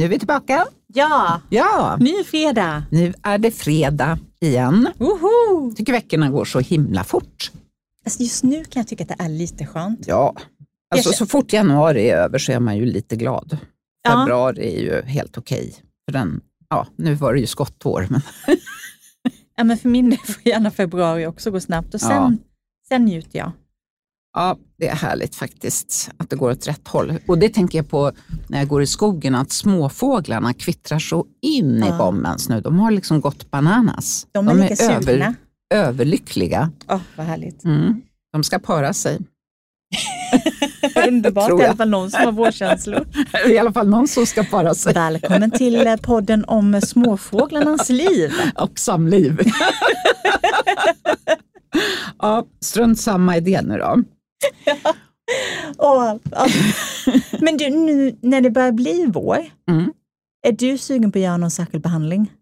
Nu är vi tillbaka. Ja, Ja, ny fredag. nu är det fredag igen. Woho! Jag tycker veckorna går så himla fort. Alltså just nu kan jag tycka att det är lite skönt. Ja, alltså så fort januari är över så är man ju lite glad. Ja. Februari är ju helt okej. För den, ja, nu var det ju skottår, men Ja, men för min del får gärna februari också gå snabbt och sen, Ja. sen njuter jag. Ja, det är härligt faktiskt att det går åt rätt håll. Och det tänker jag på när jag går i skogen, att småfåglarna kvittrar så in i Ja. bombens nu. De har liksom gått bananas. De är lika sugna. överlyckliga. Åh, vad härligt. Mm. De ska para sig. Underbart, i alla fall någon som har vårkänslor. I alla fall någon som ska para sig. Välkommen till eh, podden om småfåglarnas liv. Och samliv. ja, strunt samma idé nu då. Ja. Men du, nu när det börjar bli vår, Mm. är du sugen på att göra någon särskild behandling?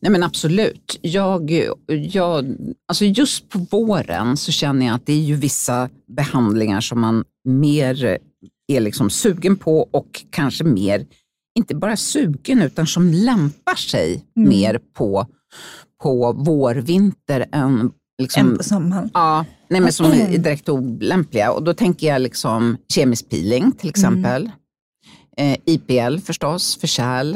Nej men absolut. Jag, jag, alltså just på våren så känner jag att det är ju vissa behandlingar som man mer är liksom sugen på och kanske mer, inte bara sugen utan som lämpar sig Mm. mer på, på vår, vinter än liksom, En på sommaren? Ja, nej, men som är direkt olämpliga. Och då tänker jag liksom kemisk peeling till exempel. Eh, IPL förstås, för kärl.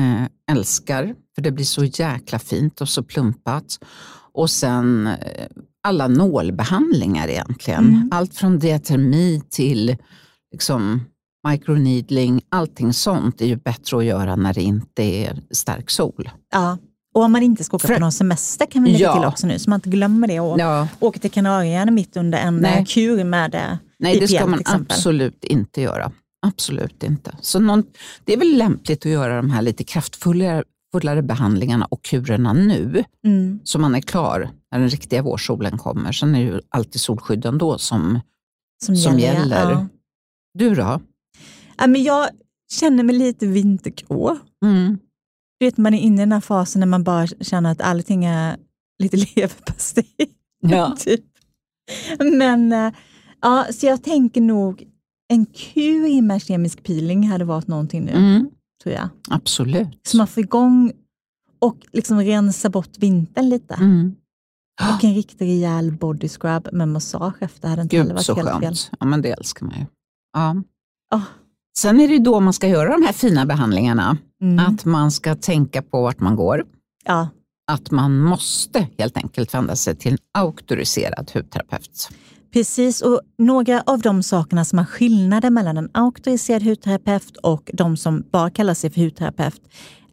Eh, älskar, för det blir så jäkla fint och så plumpat. Och sen eh, alla nålbehandlingar egentligen. Mm. Allt från diatermi till liksom, microneedling, allting sånt är ju bättre att göra när det inte är stark sol. Ja. Och om man inte ska åka För- på någon semester kan vi lägga Ja. till också nu, så man inte glömmer det och Ja, åker till Kanarieöarna mitt under en Nej. eh, kur med eh, Nej, det IPL ska man absolut inte göra. Absolut inte. Så någon, det är väl lämpligt att göra de här lite kraftfullare fullare behandlingarna och kurerna nu, Mm. så man är klar när den riktiga vårsolen kommer. Sen är det ju alltid solskydd ändå som, Som, som gäller. gäller. Ja. Du då? Ja, men jag känner mig lite vintergrå. Mm. Du vet, man är inne i den här fasen när man bara känner att allting är lite leverpastej. Ja. typ. Men eh, ja, så jag tänker nog en kur med kemisk peeling hade varit någonting nu, Mm. tror jag. Absolut. Så man får igång och liksom rensa bort vintern lite. Mm. Och en riktigt rejäl body scrub med massage efter hade inte heller Gud varit så helt fel. skönt. Ja, men det älskar man ju. Ja. Åh. Sen är det då man ska göra de här fina behandlingarna. Mm. Att man ska tänka på vart man går. Ja, att man måste helt enkelt vända sig till en auktoriserad hudterapeut. precis. Och några av de sakerna som är skillnader mellan en auktoriserad hudterapeut och de som bara kallar sig för hudterapeut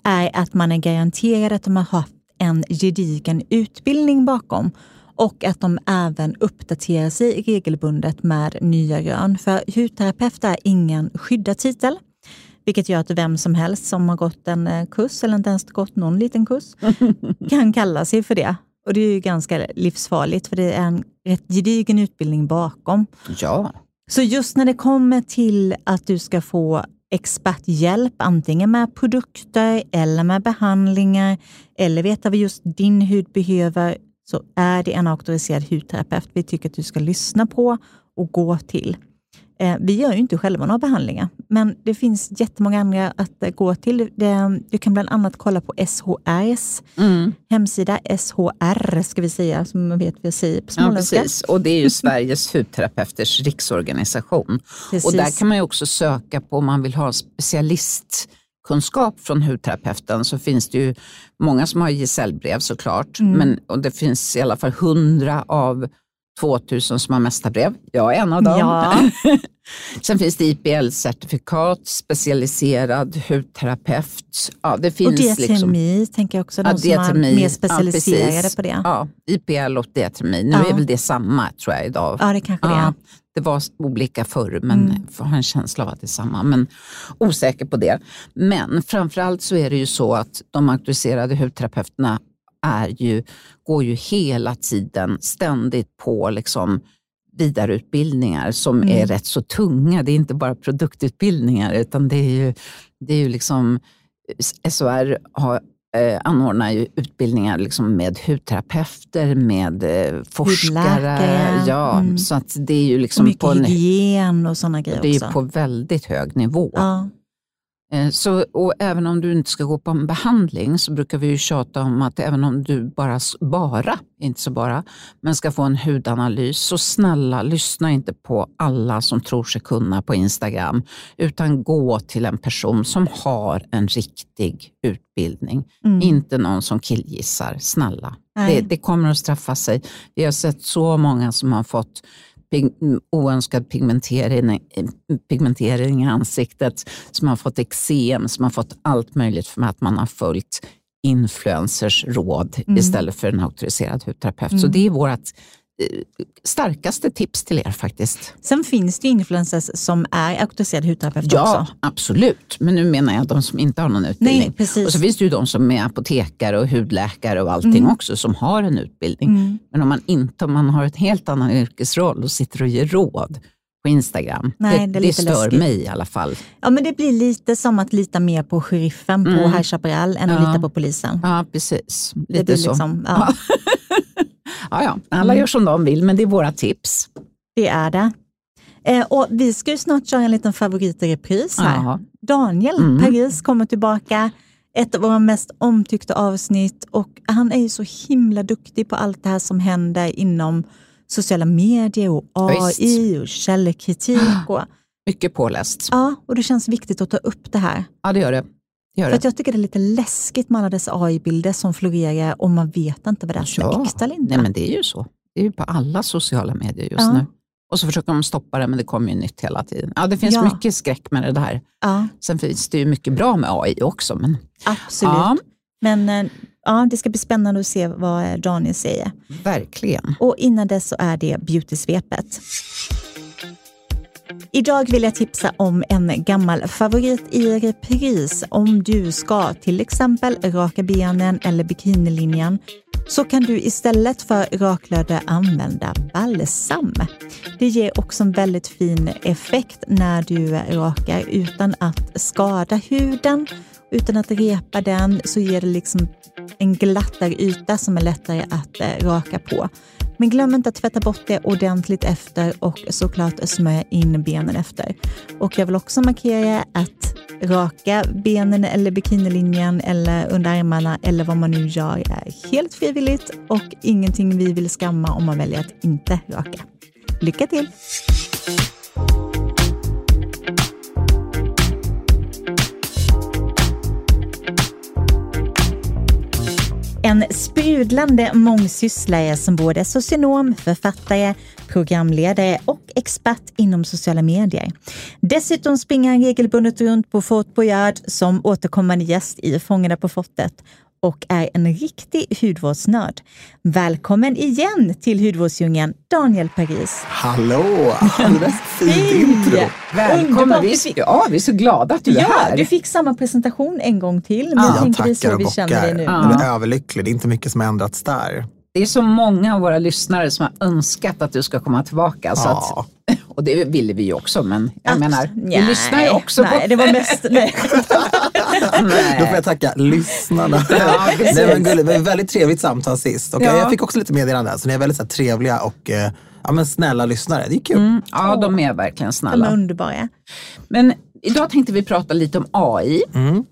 är att man är garanterad att de har haft en gedigen utbildning bakom och att de även uppdaterar sig regelbundet med nya rön. För hudterapeut är ingen skyddad titel, vilket gör att vem som helst som har gått en eh, kurs eller inte ens gått någon liten kurs kan kalla sig för det. Och det är ju ganska livsfarligt för det är en rätt gedigen utbildning bakom. Ja, Så just när det kommer till att du ska få experthjälp, antingen med produkter eller med behandlingar, eller veta vad just din hud behöver, så är det en auktoriserad hudterapeut vi tycker att du ska lyssna på och gå till. Eh, vi gör ju inte själva några behandlingar, men det finns jättemånga andra att eh, gå till. Du kan bland annat kolla på SHRs mm. hemsida, SHR ska vi säga, som man vet jag säger på ja småländska. precis. Och det är ju Sveriges hudterapeuters riksorganisation. Precis. Och där kan man ju också söka på om man vill ha specialistkunskap från hudterapeuten så finns det ju många som har gesällbrev såklart. Mm. Men, och det finns i alla fall 100 av 2000 som har mästarbrev. Jag är en av dem. Ja. Sen finns det IPL-certifikat, specialiserad hudterapeut. Ja, det Och finns liksom, diatemi, tänker jag också, de Ja, som är diatemi. mer specialiserade Ja, på det. ja, IPL och diatemi. Nu Ja. är väl det samma tror jag idag. Ja, det kanske det är. Ja, det var olika förr, men Mm. jag har en känsla av att det är samma. Men osäker på det. Men framförallt så är det ju så att de auktoriserade hudterapeuterna är ju, går ju hela tiden ständigt på liksom vidareutbildningar som Mm. är rätt så tunga. Det är inte bara produktutbildningar utan det är ju, det är ju liksom SOR har, eh, anordnar ju utbildningar liksom med hudterapeuter, med eh, forskare. Ja, mm. Så att det är ju Och liksom mycket på, en, hygien och sådana grejer det är ju också. på väldigt hög nivå. ja. Eh, Så, och även om du inte ska gå på en behandling så brukar vi ju tjata om att även om du bara, bara, inte så bara, men ska få en hudanalys, så snälla lyssna inte på alla som tror sig kunna på Instagram, utan gå till en person som har en riktig utbildning. Inte någon som killgissar, snälla. Det, det kommer att straffa sig. Vi har sett så många som har fått pig- oönskad pigmentering, pigmentering i ansiktet, som har fått eksem, som har fått allt möjligt för att man har följt influencers råd istället för en auktoriserad hudterapeut. Så det är vårt starkaste tips till er faktiskt. Sen finns det ju influencers som är auktoriserade hudterapeuter Ja, också. absolut. Men nu menar jag de som inte har någon utbildning. Nej, precis. Och så finns det ju de som är apotekare och hudläkare och allting Mm. också som har en utbildning. Men om man inte, om man har ett helt annan yrkesroll och sitter och ger råd på Instagram, Nej, det, det det stör läskigt. mig i alla fall. Ja, men det blir lite som att lita mer på sheriffen på High Chaparral än att Mm. Ja. lita på polisen. Ja, precis. Lite så. liksom, ja, Ja, ja. Alla gör som de vill, men det är våra tips. det är det. Eh, och vi ska ju snart köra en liten favorit i repris här. Ja. Daniel Mm. Paris kommer tillbaka. Ett av våra mest omtyckta avsnitt och han är ju så himla duktig på allt det här som händer inom sociala medier och AI och källkritik. Och, Mycket påläst. ja, och det känns viktigt att ta upp det här. Ja, det gör det. Gör För jag tycker det är lite läskigt med alla dessa AI-bilder som florerar och man vet inte vad det är som är äkta eller inte. Nej, men det är ju så. Det är ju på alla sociala medier just Ja. nu. Och så försöker de stoppa det, men det kommer ju nytt hela tiden. Ja, det finns Ja. mycket skräck med det där. Ja, Sen finns det ju mycket bra med AI också. Men absolut. ja, Men eh, ja, det ska bli spännande att se vad eh, Daniel säger. verkligen. Och innan dess så är det beautysvepet. Idag vill jag tipsa om en gammal favorit i repris. Om du ska till exempel raka benen eller bikinilinjen så kan du istället för raklödder använda balsam. Det ger också en väldigt fin effekt när du rakar utan att skada huden. Utan att repa den så ger det liksom en glattare yta som är lättare att eh, raka på. Men glöm inte att tvätta bort det ordentligt efter och såklart smörja in benen efter. Och jag vill också markera att raka benen eller bikinilinjen eller under armarna eller vad man nu gör är helt frivilligt och ingenting vi vill skamma om man väljer att inte raka. Lycka till! En sprudlande mångsysslare som både är socionom, författare, programledare och expert inom sociala medier. Dessutom springer han regelbundet runt på Fort Boyard som återkommande gäst i Fångarna på fortet och är en riktig hudvårdsnörd. Välkommen igen till hudvårdsdjungeln, Daniel Paris. Hallå! Alldeles fint intro. Välkommen. Vi, ja, vi är så glada att du är Ja, här. du fick samma presentation en gång till, men jag Jag är så tackar och vi känner dig. Jag är överlycklig. Det är inte mycket som har ändrats där. Det är så många av våra lyssnare som har önskat att du ska komma tillbaka. Så Ja. att, och det ville vi ju också, men jag Abs- menar, vi Nej, lyssnar ju också nej, på... det var mest... Nej. Då får jag tacka lyssnarna. Ja. Nej, men gulligt, det var ett väldigt trevligt samtal sist. Och Ja. Jag fick också lite meddelanden. Så ni är väldigt så här, trevliga och eh, ja, men snälla lyssnare. Det är kul. Mm, ja, de är verkligen De är snälla. underbara. Men idag tänkte vi prata lite om AI, Mm.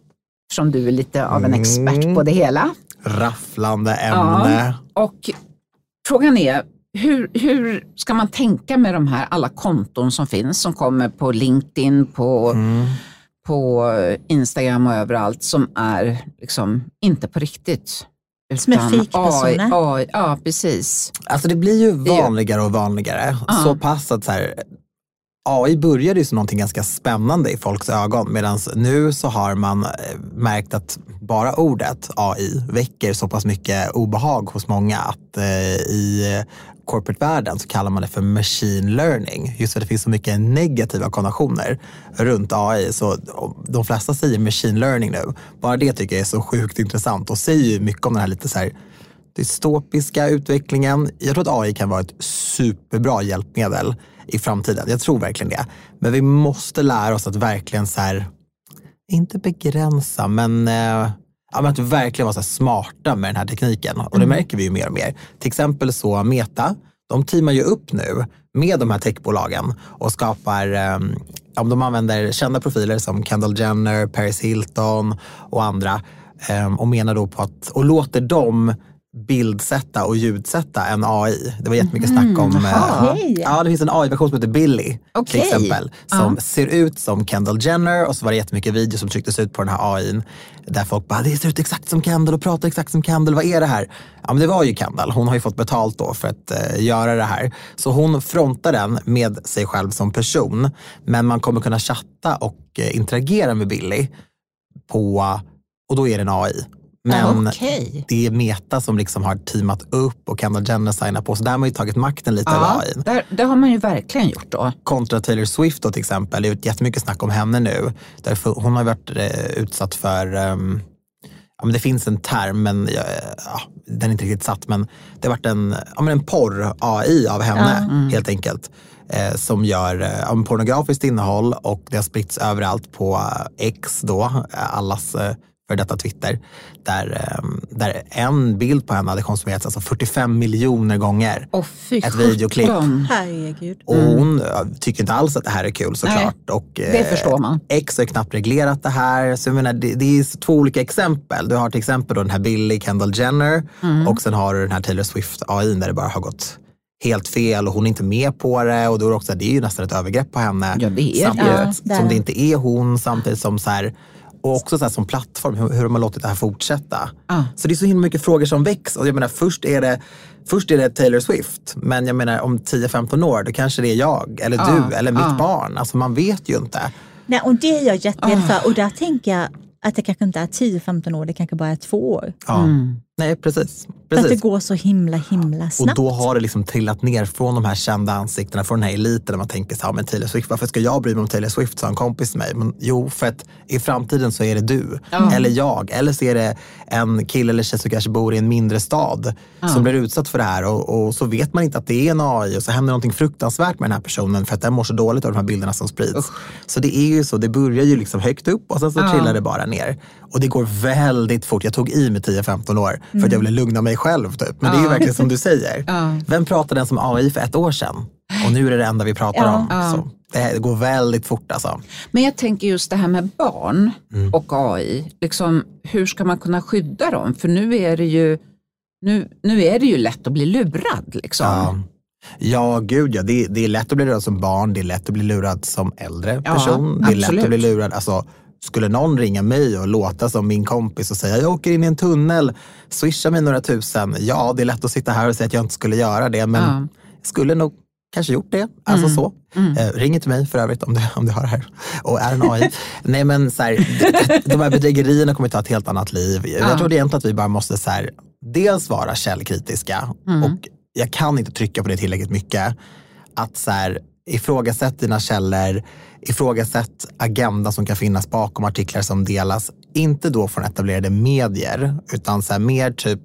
eftersom du är lite av en expert på det hela. Rafflande ämne. Och frågan är, hur, hur ska man tänka med de här alla konton som finns, som kommer på LinkedIn, på, Mm. På Instagram och överallt, som är liksom inte på riktigt. Som är fejkpersoner. AI, AI, ja, precis. Alltså det blir ju- vanligare och vanligare. Ja. Så pass att så här, AI började ju som någonting ganska spännande i folks ögon medan nu så har man eh, märkt att bara ordet AI väcker så pass mycket obehag hos många att eh, i corporate-världen så kallar man det för machine learning. Just för att det finns så mycket negativa konnotationer runt AI. Så de flesta säger machine learning nu. Bara det tycker jag är så sjukt intressant och säger ju mycket om den här lite så här dystopiska utvecklingen. Jag tror att AI kan vara ett superbra hjälpmedel i framtiden. Jag tror verkligen det. Men vi måste lära oss att verkligen så här, inte begränsa, men, eh, ja, men att verkligen vara smarta med den här tekniken. Och det märker vi ju mer och mer. Till exempel så Meta, de teamar ju upp nu med de här techbolagen och skapar om de använder kända profiler som Kendall Jenner, Paris Hilton och andra eh, och menar då på att, och låter dem bildsätta och ljudsätta en AI. Det var jättemycket snack om... Mm, jaha. eh, ja, det finns en AI-version som heter Billy till Okej. exempel. Som ser ut som Kendall Jenner och så var det jättemycket videos som trycktes ut på den här AIn. Där folk bara, det ser ut exakt som Kendall och pratar exakt som Kendall. Vad är det här? Ja men det var ju Kendall. Hon har ju fått betalt då för att eh, göra det här. Så hon frontar den med sig själv som person. Men man kommer kunna chatta och eh, interagera med Billy på, och då är det en AI. Men Okej. det är Meta som liksom har teamat upp och Kendall Jenner signar på. Så där har man ju tagit makten lite Ja, AI där, det har man ju verkligen gjort då. kontra Taylor Swift då till exempel. Det är jättemycket snack om henne nu. Därför hon har varit eh, utsatt för, ehm, ja, men det finns en term, men ja, ja, den är inte riktigt satt, men det har varit en, ja, men en porr-AI av henne helt enkelt. Eh, som gör eh, ja, pornografiskt innehåll och det har spritts överallt på eh, X då, eh, allas eh, för detta Twitter. Där, ehm, där en bild på henne hade konsumerats alltså 45 miljoner gånger. Fy Ett videoklipp. Herregud. Och hon eh, tycker inte alls att det här är kul såklart. Och, det eh, förstår man. X har knappt reglerat det här. Så jag menar, det, det är två olika exempel. Du har till exempel då den här Billy Kendall Jenner Mm. och sen har du den här Taylor Swift AI där det bara har gått helt fel och hon är inte med på det. Och då är det, också, det är ju nästan ett övergrepp på henne. Ja, det är det samtidigt. Ja, det är som det. det inte är hon. Samtidigt som så här, och också så här som plattform, hur, hur de har låtit det här fortsätta. Ja. Så det är så himla mycket frågor som väcks. Och jag menar, först, är det, först är det Taylor Swift, men jag menar om 10-15 år då kanske det är jag eller Ja, du eller mitt ja. barn. Alltså man vet ju inte. Nej, och det är jag jätterädd Ah. för. Och där tänker jag att det kanske inte är 10-15 år, det kanske bara är två år. Ja. Mm. Nej, precis. För att det precis. går så himla, himla Och snabbt. då har det liksom trillat ner från de här kända ansiktena, från den här eliten där man tänker så här, men Taylor Swift, varför ska jag bry mig om Taylor Swift, sa en kompis till mig. Men jo, för att i framtiden så är det du, eller jag, eller så är det en kille eller tjej som kanske bor i en mindre stad som blir utsatt för det här och, och så vet man inte att det är en AI och så händer någonting fruktansvärt med den här personen för att den mår så dåligt av de här bilderna som sprids. Så det är ju så, det börjar ju liksom högt upp och sen så Ja. trillar det bara ner. Och det går väldigt fort. Jag tog i med 10-15 år för att jag ville lugna mig själv. Typ. Men det är ju Ja. verkligen som du säger. Ja. Vem pratade ens om AI för ett år sedan? Och nu är det det enda vi pratar Ja. om. Ja. Så det, går väldigt fort alltså. Men jag tänker just det här med barn Mm. och AI. Liksom, hur ska man kunna skydda dem? För nu är det ju, nu, nu är det ju lätt att bli lurad. Liksom. Ja. Ja, gud ja. Det, det är lätt att bli lurad som barn. Det är lätt att bli lurad som äldre Ja, person. Det är lätt att bli lurad. Alltså, skulle någon ringa mig och låta som min kompis och säga jag åker in i en tunnel, swisha mig några tusen. Ja, det är lätt att sitta här och säga att jag inte skulle göra det. Men Ja. jag skulle nog kanske gjort det. Alltså så. Eh, ring inte mig för övrigt om du, om du har det här och är en AI. Nej men så här, de, här bedrägerierna kommer ta ett helt annat liv. Jag Ja. tror egentligen att vi bara måste så här, dels vara källkritiska och jag kan inte trycka på det tillräckligt mycket. Att så här, ifrågasätt dina källor, ifrågasätt agenda som kan finnas bakom artiklar som delas. Inte då från etablerade medier, utan så mer typ,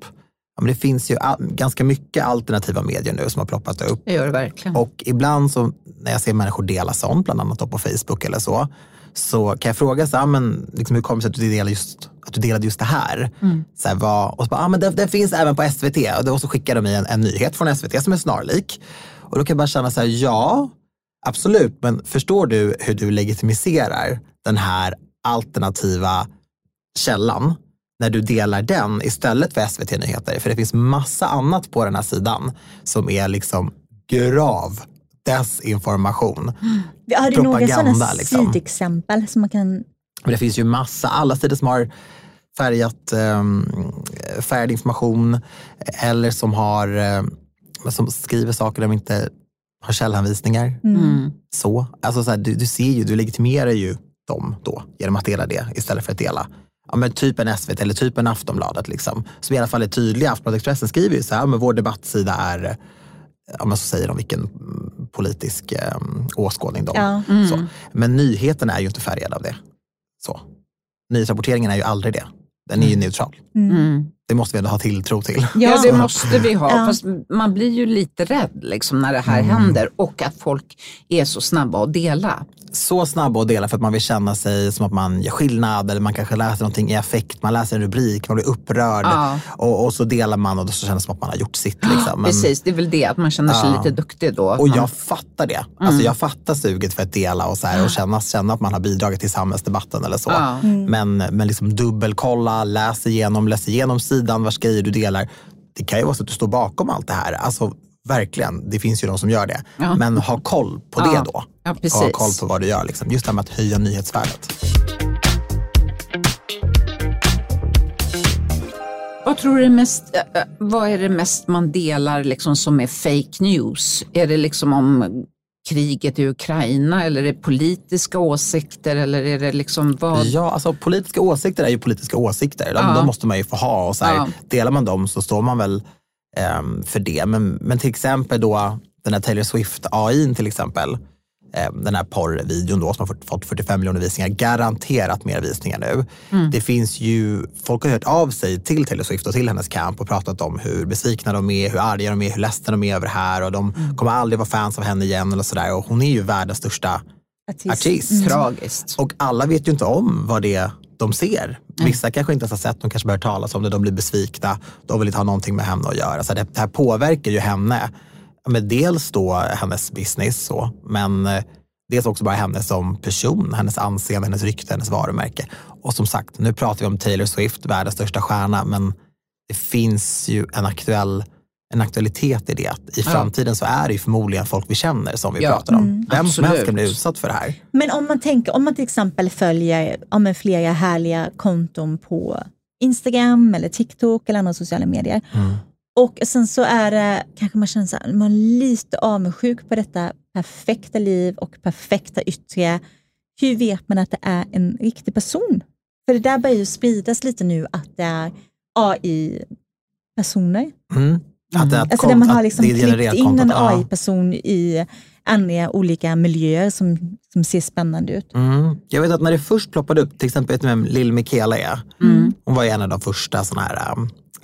ja, men det finns ju ganska mycket alternativa medier nu som har ploppat upp. Det gör det verkligen. Och ibland så när jag ser människor dela sånt, bland annat på Facebook eller så, så kan jag fråga så här, men liksom, hur kommer det sig att du delade just, att du delade just det här? Så här vad, och så bara, ah, men det, det finns även på SVT. Och då så skickar de mig en, en nyhet från SVT som är snarlik. Och då kan jag bara känna så här, ja, absolut, men förstår du hur du legitimiserar den här alternativa källan när du delar den istället för SVT Nyheter. För det finns massa annat på den här sidan som är liksom grav desinformation. Har du några sådana liksom. sidexempel som man kan... Men det finns ju massa, alla sidor som har färgat, um, färgad information eller som, har, eh, som skriver saker de inte har källhänvisningar. Mm. Så. Alltså så här, du, du ser ju, du legitimerar ju dem då genom att dela det istället för att dela. Ja, men typ en SVT eller typ en Aftonbladet. Liksom, som i alla fall är tydliga. Aftonbladet Expressen skriver ju så här, men vår debattsida är, ja, men så säger de vilken mm, politisk eh, åskådning de Ja. så. Men nyheten är ju inte färgad av det. Så. Nyhetsrapporteringen är ju aldrig det. Den är ju neutral. Mm. Det måste vi ändå ha tilltro till. Ja, det måste vi ha. Ja. Fast man blir ju lite rädd liksom, när det här Mm. händer och att folk är så snabba att dela. Så snabba att dela för att man vill känna sig som att man gör skillnad eller man kanske läser någonting i affekt, man läser en rubrik, man blir upprörd Ja. och, och så delar man och så känns det som att man har gjort sitt. Liksom. Men- Precis, det är väl det, att man känner sig Ja. lite duktig då. Och Man- jag fattar det. Alltså jag fattar suget för att dela och, så här, och känna, känna att man har bidragit till samhällsdebatten eller så. Ja. Men, men liksom dubbelkolla, läs igenom, läs igenom sidan, vars grejer du delar. Det kan ju vara så att du står bakom allt det här. Alltså verkligen, det finns ju de som gör det. Ja. Men ha koll på Ja. det då. Ja, precis. ha koll på vad du gör. Liksom. Just det här med att höja nyhetsvärdet. Vad tror du är mest, äh, äh, vad är det mest man delar liksom som är fake news? Är det liksom om kriget i Ukraina eller är det politiska åsikter eller är det liksom vad? Ja, alltså politiska åsikter är ju politiska åsikter. De, Ja. de måste man ju få ha. Och så här. Delar man dem så står man väl för det. Men, men till exempel då den här Taylor Swift AI till exempel. ehm, den här porrvideon då som har fått- fått 45 miljoner visningar. Garanterat mer visningar nu. Mm. Det finns ju, folk har hört av sig till Taylor Swift och till hennes camp och pratat om hur besvikna de är, hur arga de är, hur ledsna de är över det här och de Mm. kommer aldrig vara fans av henne igen eller sådär. Och hon är ju världens största artist. Mm. Tragiskt. Och alla vet ju inte om vad det är de ser. Vissa kanske inte ens har sett, de kanske börjar talas om det, de blir besvikna, de vill inte ha någonting med henne att göra. Så det, det här påverkar ju henne. Men dels då hennes business, så, men eh, dels också bara henne som person, hennes anseende, hennes rykte, hennes varumärke. Och som sagt, nu pratar vi om Taylor Swift, världens största stjärna, men det finns ju en aktuell en aktualitet i det. Att I Ja. framtiden så är det ju förmodligen folk vi känner som vi Ja. pratar om. Mm. Vem som helst kan bli utsatt för det här. Men om man tänker, om man till exempel följer ja, men flera härliga konton på Instagram eller TikTok eller andra sociala medier. Mm. Och sen så är det, kanske man känner sig man är lite avundsjuk på detta perfekta liv och perfekta yttre. Hur vet man att det är en riktig person? För det där börjar ju spridas lite nu att det är AI-personer. Mm. Att, det- att, Alltså där man har liksom klippt in en. AI-person i andra olika miljöer som, som ser spännande ut. Mm. Jag vet att när det först ploppade upp, till exempel vet du vem Lill Michaela är? Mm. Hon var ju en av de första såna här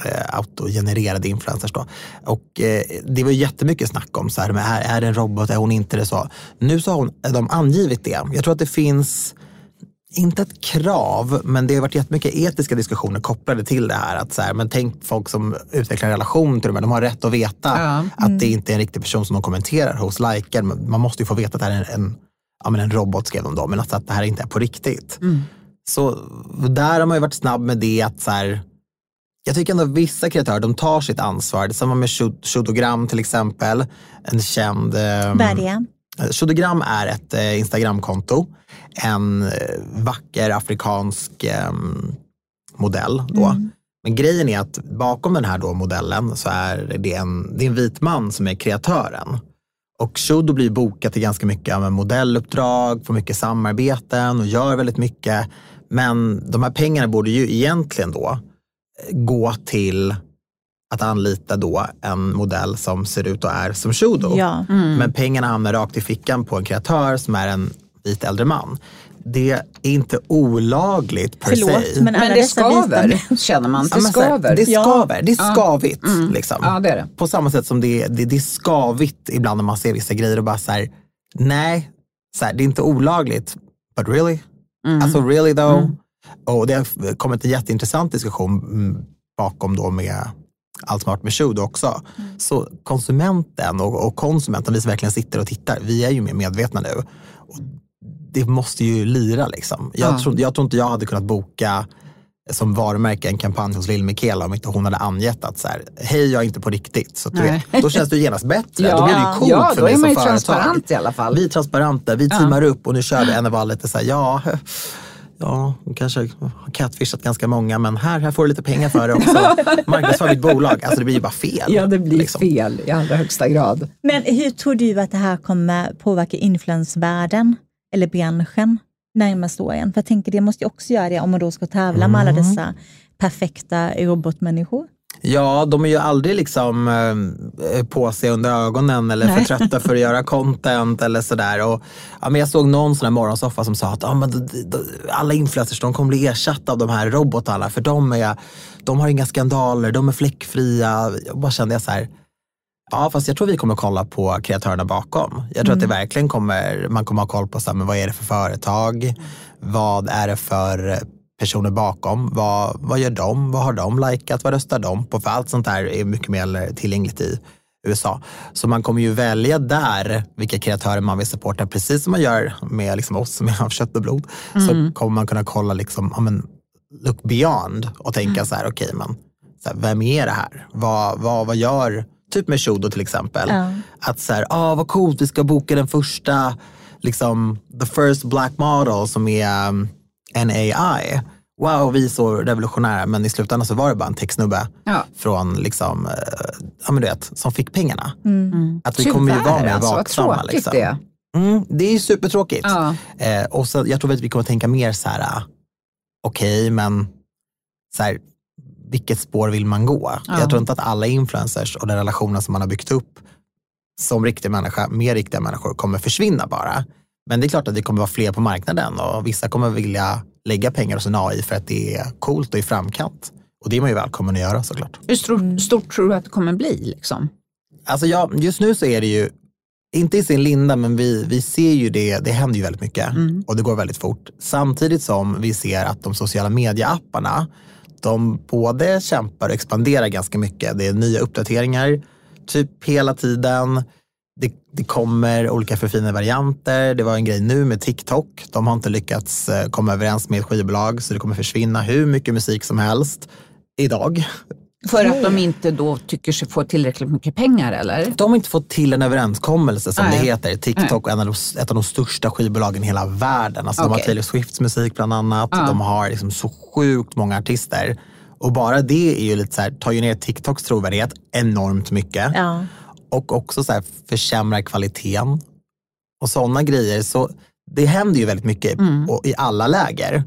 äh, autogenererade influencers då. Och eh, det var jättemycket snack om så här, är, är det en robot, är hon inte det så? Nu så har hon, de angivit det. Jag tror att det finns inte ett krav, men det har varit jättemycket etiska diskussioner kopplade till det här. Att så här men tänk folk som utvecklar en relation till dem, de har rätt att veta Ja. att det inte är en riktig person som de kommenterar hos, likar. Man måste ju få veta att det här är en, en, ja, men en robot, skrev de då, men alltså att det här inte är på riktigt. Så där har man ju varit snabb med det. att så här, Jag tycker ändå att vissa kreatörer de tar sitt ansvar. Det är samma med Shud- Shudogram till exempel. En känd... ehm, Vad är det? Shudogram är ett eh, Instagramkonto. En eh, vacker afrikansk eh, modell. Då. Men grejen är att bakom den här då modellen så är det en, det är en vit man som är kreatören. Och Shudo blir bokad till ganska mycket en modelluppdrag, får mycket samarbeten och gör väldigt mycket. Men de här pengarna borde ju egentligen då eh, gå till att anlita då en modell som ser ut och är som Shudo. Ja. Men pengarna hamnar rakt i fickan på en kreatör som är en vit äldre man. Det är inte olagligt per Förlåt, se. men Men det dessa vita skaver, känner man. Det skaver. Det Ja. skaver. Det är Ja. skavigt. Mm. Liksom. Ja, det är det. På samma sätt som det, det, det är skavigt ibland när man ser vissa grejer och bara så här, nej, så här, det är inte olagligt. But really? Mm. Alltså really though? Och det har kommit en jätteintressant diskussion mm, bakom då med allt varit med Shudo också. Så konsumenten och, och konsumenten, vi som verkligen sitter och tittar, vi är ju mer medvetna nu. Och det måste ju lira liksom. Jag, Ja. tror, jag tror inte jag hade kunnat boka som varumärke en kampanj hos Lill Michaela om inte hon hade angett att så här, hej jag är inte på riktigt. Så vet, då känns det ju genast bättre. då blir det ju coolt ja, för då mig är man ju som företag. transparent i alla fall. Vi är transparenta, vi teamar upp och nu kör vi en av alla lite så här, ja, ja, hon kanske har catfishat ganska många men här, här får du lite pengar för det också. Marknadsför ditt bolag. Alltså det blir ju bara fel. Ja, det blir liksom. fel i allra högsta grad. Men hur tror du att det här kommer påverka influensvärlden eller branschen närmaste åren? För jag tänker det måste ju också göra det om man då ska tävla med Mm. alla dessa perfekta robotmänniskor. Ja, de är ju aldrig liksom eh, på sig under ögonen eller Nej. för trötta för att göra content eller sådär. Och, ja, men jag såg någon sån här morgonsoffa som sa att ja, men alla influencers de kommer bli ersatta av de här robotarna för de, är, de har inga skandaler, de är fläckfria. Jag bara kände jag så här, Ja, fast jag tror vi kommer kolla på kreatörerna bakom. Jag tror att det verkligen kommer, man kommer ha koll på så här, men vad är det för företag? Vad är det för personer bakom? Vad, vad gör de? Vad har de likat? Vad röstar de på? För allt sånt där är mycket mer tillgängligt i USA. Så man kommer ju välja där vilka kreatörer man vill supporta, precis som man gör med liksom oss som är av kött och blod. Så kommer man kunna kolla, liksom, ja, men, look beyond och tänka så här, okej, men så här, vem är det här? Vad, vad, vad gör, typ med Shudo till exempel, Ja. att så här, ah, vad coolt, vi ska boka den första, liksom, the first black model som är um, en AI. Wow, vi är så revolutionära, men i slutändan så var det bara en techsnubbe Ja. från, liksom, eh, ja men du vet, som fick pengarna. Mm. Att vi kommer ju vara Tyvärr, mer alltså, vaksamma. Liksom. det är. Mm, det är ju supertråkigt. Ja. Eh, och så, jag tror att vi kommer tänka mer så här, okej, men så här, vilket spår vill man gå? Ja. Jag tror inte att alla influencers och den relationen som man har byggt upp som riktig människa med riktiga människor kommer försvinna bara. Men det är klart att det kommer vara fler på marknaden och vissa kommer vilja lägga pengar hos en AI för att det är coolt och i framkant. Och det är man ju välkommen att göra såklart. Hur stort, stort tror du att det kommer bli? Liksom? Alltså ja, just nu så är det ju, inte i sin linda, men vi, vi ser ju det, det händer ju väldigt mycket Mm. och det går väldigt fort. Samtidigt som vi ser att de sociala medieapparna, de både kämpar och expanderar ganska mycket. Det är nya uppdateringar, typ hela tiden. Det, det kommer olika förfinade varianter. Det var en grej nu med TikTok. De har inte lyckats eh, komma överens med ett skivbolag så det kommer försvinna hur mycket musik som helst idag. För att de inte då tycker sig få tillräckligt mycket pengar eller? De har inte fått till en överenskommelse som Nej. det heter. TikTok är en av de, ett av de största skivbolagen i hela världen. Alltså De har. Taylor Swifts musik bland annat. Ja. De har liksom så sjukt många artister. Och bara det är ju lite så här, tar ju ner TikToks trovärdighet enormt mycket. Ja. Och också så här, försämrar kvaliteten. Och sådana grejer. Så det händer ju väldigt mycket Mm. och i alla läger.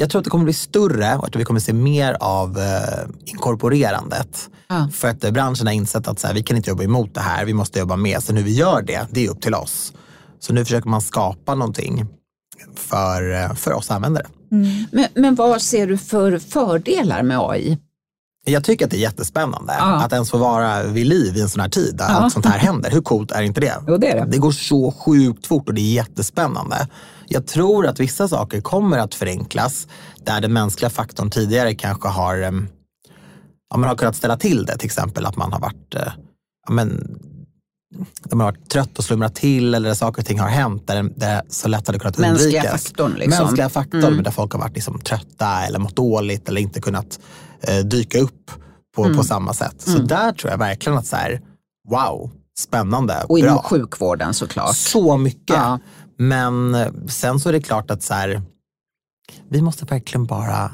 Jag tror att det kommer bli större och att vi kommer se mer av eh, inkorporerandet. Ja. För att eh, branschen har insett att så här, vi kan inte jobba emot det här, vi måste jobba med. Så nu vi gör det, det är upp till oss. Så nu försöker man skapa någonting för, eh, för oss användare. Men, men vad ser du för fördelar med AI? Jag tycker att det är jättespännande Ja. att ens få vara vid liv i en sån här tid där allt sånt här händer. Hur coolt är inte det? Jo, det är det. Det går så sjukt fort och det är jättespännande. Jag tror att vissa saker kommer att förenklas där den mänskliga faktorn tidigare kanske har, ja, man har kunnat ställa till det. Till exempel att man har varit eh, ja, men, man har varit trött och slumrat till eller saker och ting har hänt där det så lätt hade kunnat Mänskliga undvikas. faktorn, liksom. Mänskliga faktorn, men där folk har varit liksom trötta eller mått dåligt eller inte kunnat eh, dyka upp på, på samma sätt. Så där tror jag verkligen att så här, wow, spännande, Och inom bra. sjukvården såklart. Så mycket. Ja. Men eh, sen så är det klart att så här, vi måste verkligen bara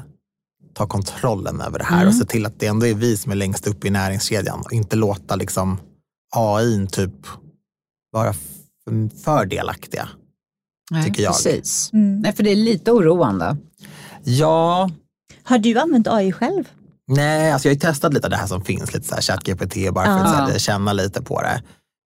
ta kontrollen över det här Mm. och se till att det ändå är vi som är längst upp i näringskedjan och inte låta liksom AI typ vara för delaktiga. Nej, tycker jag. Precis. Mm. Nej, för det är lite oroande. Ja, Har du använt AI själv? nej, alltså jag har ju testat lite av det här som finns, lite så här ChatGPT bara för att här, känna lite på det.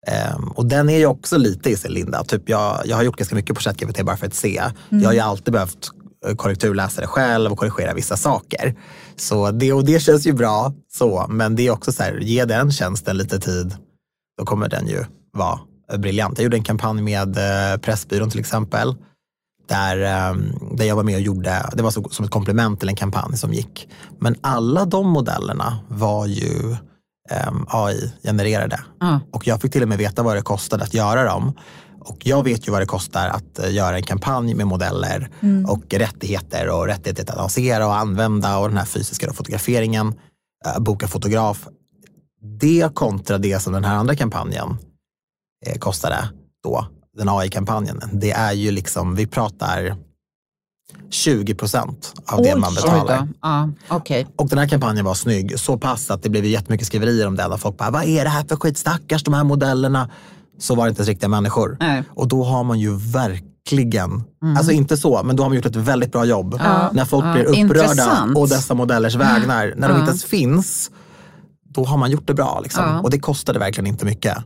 Ehm, och den är ju också lite i sin linda. Typ jag, jag har gjort ganska mycket på ChatGPT bara för att se. Jag har ju alltid behövt eh, korrekturläsa det själv och korrigera vissa saker. Så det, och det känns ju bra, så, men det är också så här, ge den tjänsten lite tid, då kommer den ju vara briljant. Jag gjorde en kampanj med eh, Pressbyrån till exempel, där, eh, där jag var med och gjorde, det var så, som ett komplement till en kampanj som gick. Men alla de modellerna var ju eh, AI-genererade. Ja. Och jag fick till och med veta vad det kostade att göra dem. Och jag vet ju vad det kostar att eh, göra en kampanj med modeller och rättigheter och rättigheter att annonsera och använda och den här fysiska fotograferingen, eh, boka fotograf. Det kontra det som den här andra kampanjen eh, kostade då, den AI-kampanjen, det är ju liksom, vi pratar 20 procent av det Oj. man Oj betalar. Ja, okej. Och den här kampanjen var snygg, så pass att det blev jättemycket skriverier om den. Och folk bara, vad är det här för skit? Stackars de här modellerna. Så var det inte ens riktiga människor. Nej. Och då har man ju verkligen, alltså inte så, men då har man gjort ett väldigt bra jobb. Ja. När folk Ja. blir upprörda och dessa modellers vägnar, när de inte ens finns, då har man gjort det bra. Liksom. Ja. Och det kostade verkligen inte mycket.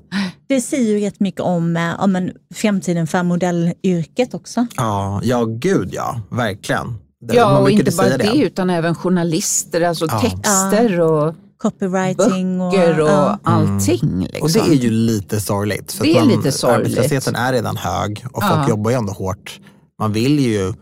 Det säger ju rätt mycket om, eh, om en framtiden för modellyrket också. Ja, ja gud ja, verkligen. Det- Ja, man och inte bara säga det, utan även journalister, alltså Ja. texter och copywriting böcker och, och, ja. allting. Liksom. Och det är ju lite sorgligt. För Det att är lite sorgligt. Arbetslösheten är redan hög och folk jobbar ju ändå hårt. Man vill ju,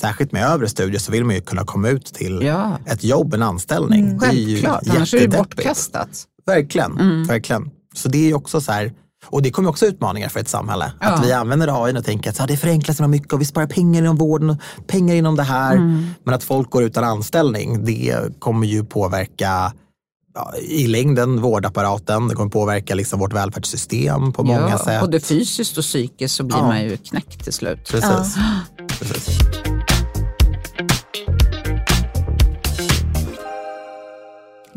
särskilt med övre studier, så vill man ju kunna komma ut till Ja, ett jobb, en anställning. Ju självklart. Annars är det bortkastat. Verkligen, Mm. verkligen. Så det är ju också så här, och det kommer också utmaningar för ett samhälle. Ja. Att vi använder AI och tänker att så här, det förenklas så mycket och vi sparar pengar inom vården och pengar inom det här. Mm. Men att folk går utan anställning, det kommer ju påverka ja, i längden vårdapparaten. Det kommer påverka liksom vårt välfärdssystem på många ja, sätt. Både fysiskt och psykiskt så blir man ju knäckt till slut. Precis. Precis.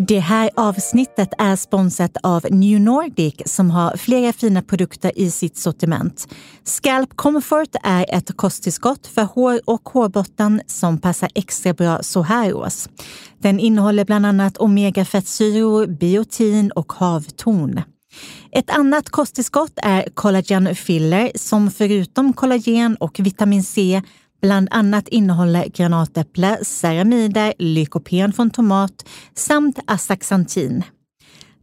Det här avsnittet är sponsrat av New Nordic som har flera fina produkter i sitt sortiment. Scalp Comfort är ett kosttillskott för hår och hårbotten som passar extra bra så här års. Den innehåller bland annat omega-fettsyror, biotin och havtorn. Ett annat kosttillskott är Collagen Filler som förutom kollagen och vitamin C bland annat innehåller granatäpple, ceramider, lykopen från tomat samt astaxantin.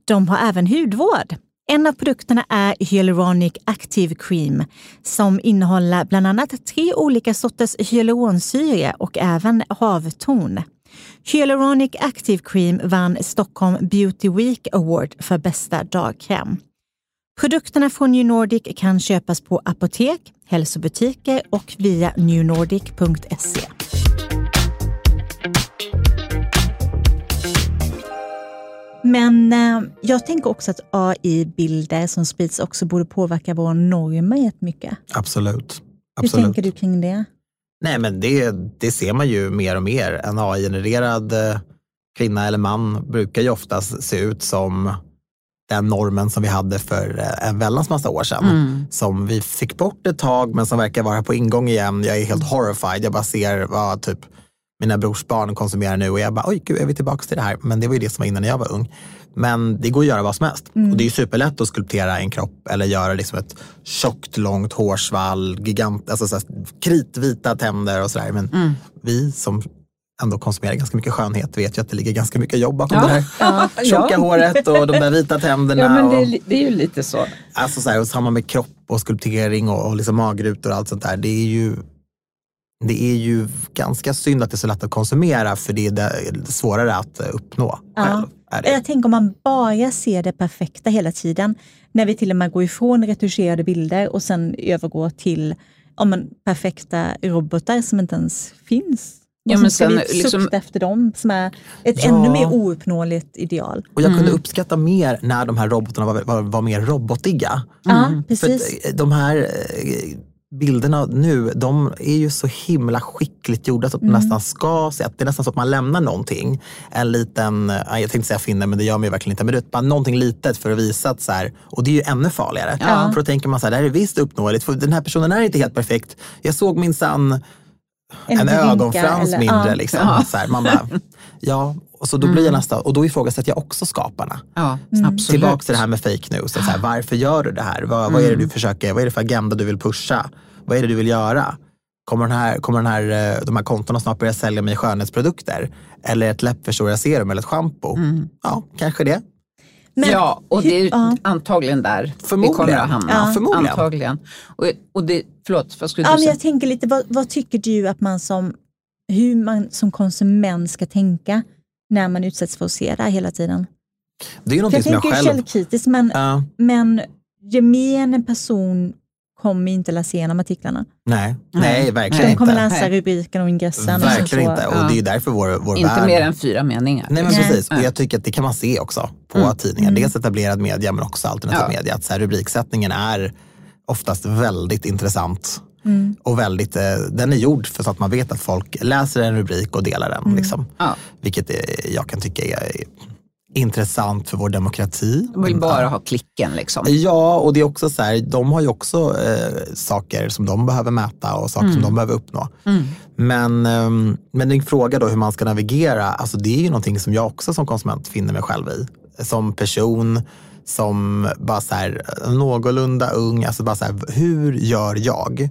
De har även hudvård. En av produkterna är Hyaluronic Active Cream som innehåller bland annat tre olika sorters hyaluronsyra och även havtorn. Hyaluronic Active Cream vann Stockholm Beauty Week Award för bästa dagkräm. Produkterna från New Nordic kan köpas på apotek, hälsobutiker och via newnordic.se. Men eh, jag tänker också att AI-bilder som sprids också borde påverka våra normer jättemycket. Absolut. Hur Absolut. tänker du kring det? Nej, men det, det ser man ju mer och mer. En AI-genererad eh, kvinna eller man brukar ju oftast se ut som den normen som vi hade för eh, en väldans massa år sedan. Mm. Som vi fick bort ett tag men som verkar vara på ingång igen. Jag är helt horrified. Jag bara ser vad typ mina brors barn konsumerar nu och jag bara, oj gud, är vi tillbaka till det här? Men det var ju det som var innan när jag var ung. Men det går att göra vad som helst. Och det är ju superlätt att skulptera en kropp eller göra liksom ett tjockt, långt hårsvall, gigant, alltså så här, kritvita tänder och sådär. Men vi som ändå konsumerar ganska mycket skönhet vet ju att det ligger ganska mycket jobb bakom Ja. det här tjocka håret och de där vita tänderna. Ja, men det, är, det är ju lite så. alltså så här, och samma med kropp och skulptering och, och liksom magrutor och allt sånt där. Det är ju det är ju ganska synd att det är så lätt att konsumera för det är det svårare att eh, uppnå Ja. Jag tänker om man bara ser det perfekta hela tiden, när vi till och med går ifrån retuscherade bilder och sen övergår till om en perfekta robotar som inte ens finns. Och Ja, men ska sen vi liksom- sukta efter dem som är ett Ja. ännu mer ouppnåeligt ideal. Och jag Mm. kunde uppskatta mer när de här robotarna var, var, var mer robotiga. Mm. För precis. att, eh, de här eh, bilderna nu, de är ju så himla skickligt gjorda så att de Mm. nästan ska se att det är nästan så att man lämnar någonting. En liten, eh, jag tänkte säga finne men det gör man ju verkligen inte, men du vet, bara någonting litet för att visa att så här, och det är ju ännu farligare. Ja. För då tänker man så här, det här är visst uppnåeligt, för den här personen är inte helt perfekt. Jag såg minsann en rynka ögonfrans eller- mindre. ja. Liksom. Ja. Så här, man bara, ja, och så då blir jag nästan, och då ifrågasätter jag också skaparna. Ja, Mm. Tillbaka till det här med fake news. Så här, varför gör du det här? Vad, vad är det du försöker, vad är det för agenda du vill pusha? Vad är det du vill göra? Kommer, den här, kommer den här, eh, de här kontona snart börja sälja mig skönhetsprodukter? Eller ett läppförstorarserum eller ett schampo? Ja, kanske det. Men ja, och det är ju ja. antagligen där vi kommer att hamna. Ja, förmodligen. Antagligen. Och, och det, förlåt, vad skulle Ja, du men säga? jag tänker lite, vad, vad tycker du att man som, hur man som konsument ska tänka när man utsätts för att se det här hela tiden? Det är någonting jag som jag tänker ju själv... källkritiskt, men, Ja, men gemene person kommer inte läsa igenom artiklarna. nej, Nej. verkligen. De kommer inte. läsa rubriken och ingressen. och Verkligen sen så, inte. Och det är ju därför vår, vår Inte värld... mer än fyra meningar. Nej men Nej. precis, och jag tycker att det kan man se också på Mm. tidningar. Mm. Dels etablerad media men också alternativ Ja. media. Att så här, rubriksättningen är oftast väldigt intressant. Mm. Och väldigt, eh, den är gjord för så att man vet att folk läser en rubrik och delar den. Mm. Liksom. Ja, Vilket eh, jag kan tycka är intressant för vår demokrati. de vill bara ha klicken liksom. Ja, och det är också så här, de har ju också eh, saker som de behöver mäta och saker som de behöver uppnå. Mm. Men, ehm, men din fråga då hur man ska navigera, alltså det är ju någonting som jag också som konsument finner mig själv i. Som person, som bara så här, någorlunda ung, alltså bara så här, hur gör jag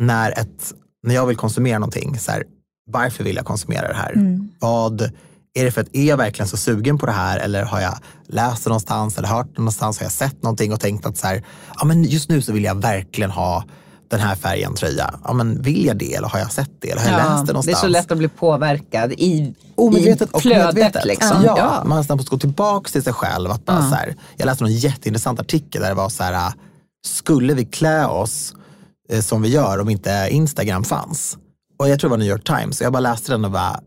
när, ett, när jag vill konsumera någonting? Så här, varför vill jag konsumera det här? Mm. Vad är det för att är jag verkligen så sugen på det här eller har jag läst det någonstans eller hört det någonstans, har jag sett någonting och tänkt att så här, ja, men just nu så vill jag verkligen ha den här färgen tröja. Ja, men vill jag det eller har jag sett det eller har jag läst det någonstans? Det är så lätt att bli påverkad i, Omedvetet i och flödet. medvetet. Liksom. Ja, Ja. Man måste gå tillbaka till sig själv. Att bara så här, jag läste en jätteintressant artikel där det var så här, skulle vi klä oss eh, som vi gör om inte Instagram fanns? Och jag tror det var New York Times. Och jag bara läste den och bara,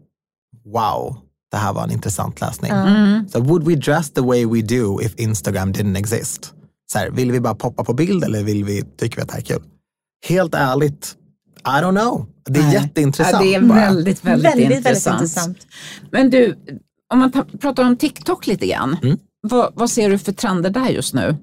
wow, det här var en intressant läsning. Mm. Så would we dress the way we do if Instagram didn't exist? Så här, vill vi bara poppa på bild eller vill vi, tycker vi att det här är kul? Helt ärligt, I don't know. Det är Nej. jätteintressant. Ja, det är väldigt, väldigt, Väldigt, väldigt intressant. intressant. Men du, om man ta- pratar om TikTok lite grann. Mm. Vad, vad ser du för trender där just nu?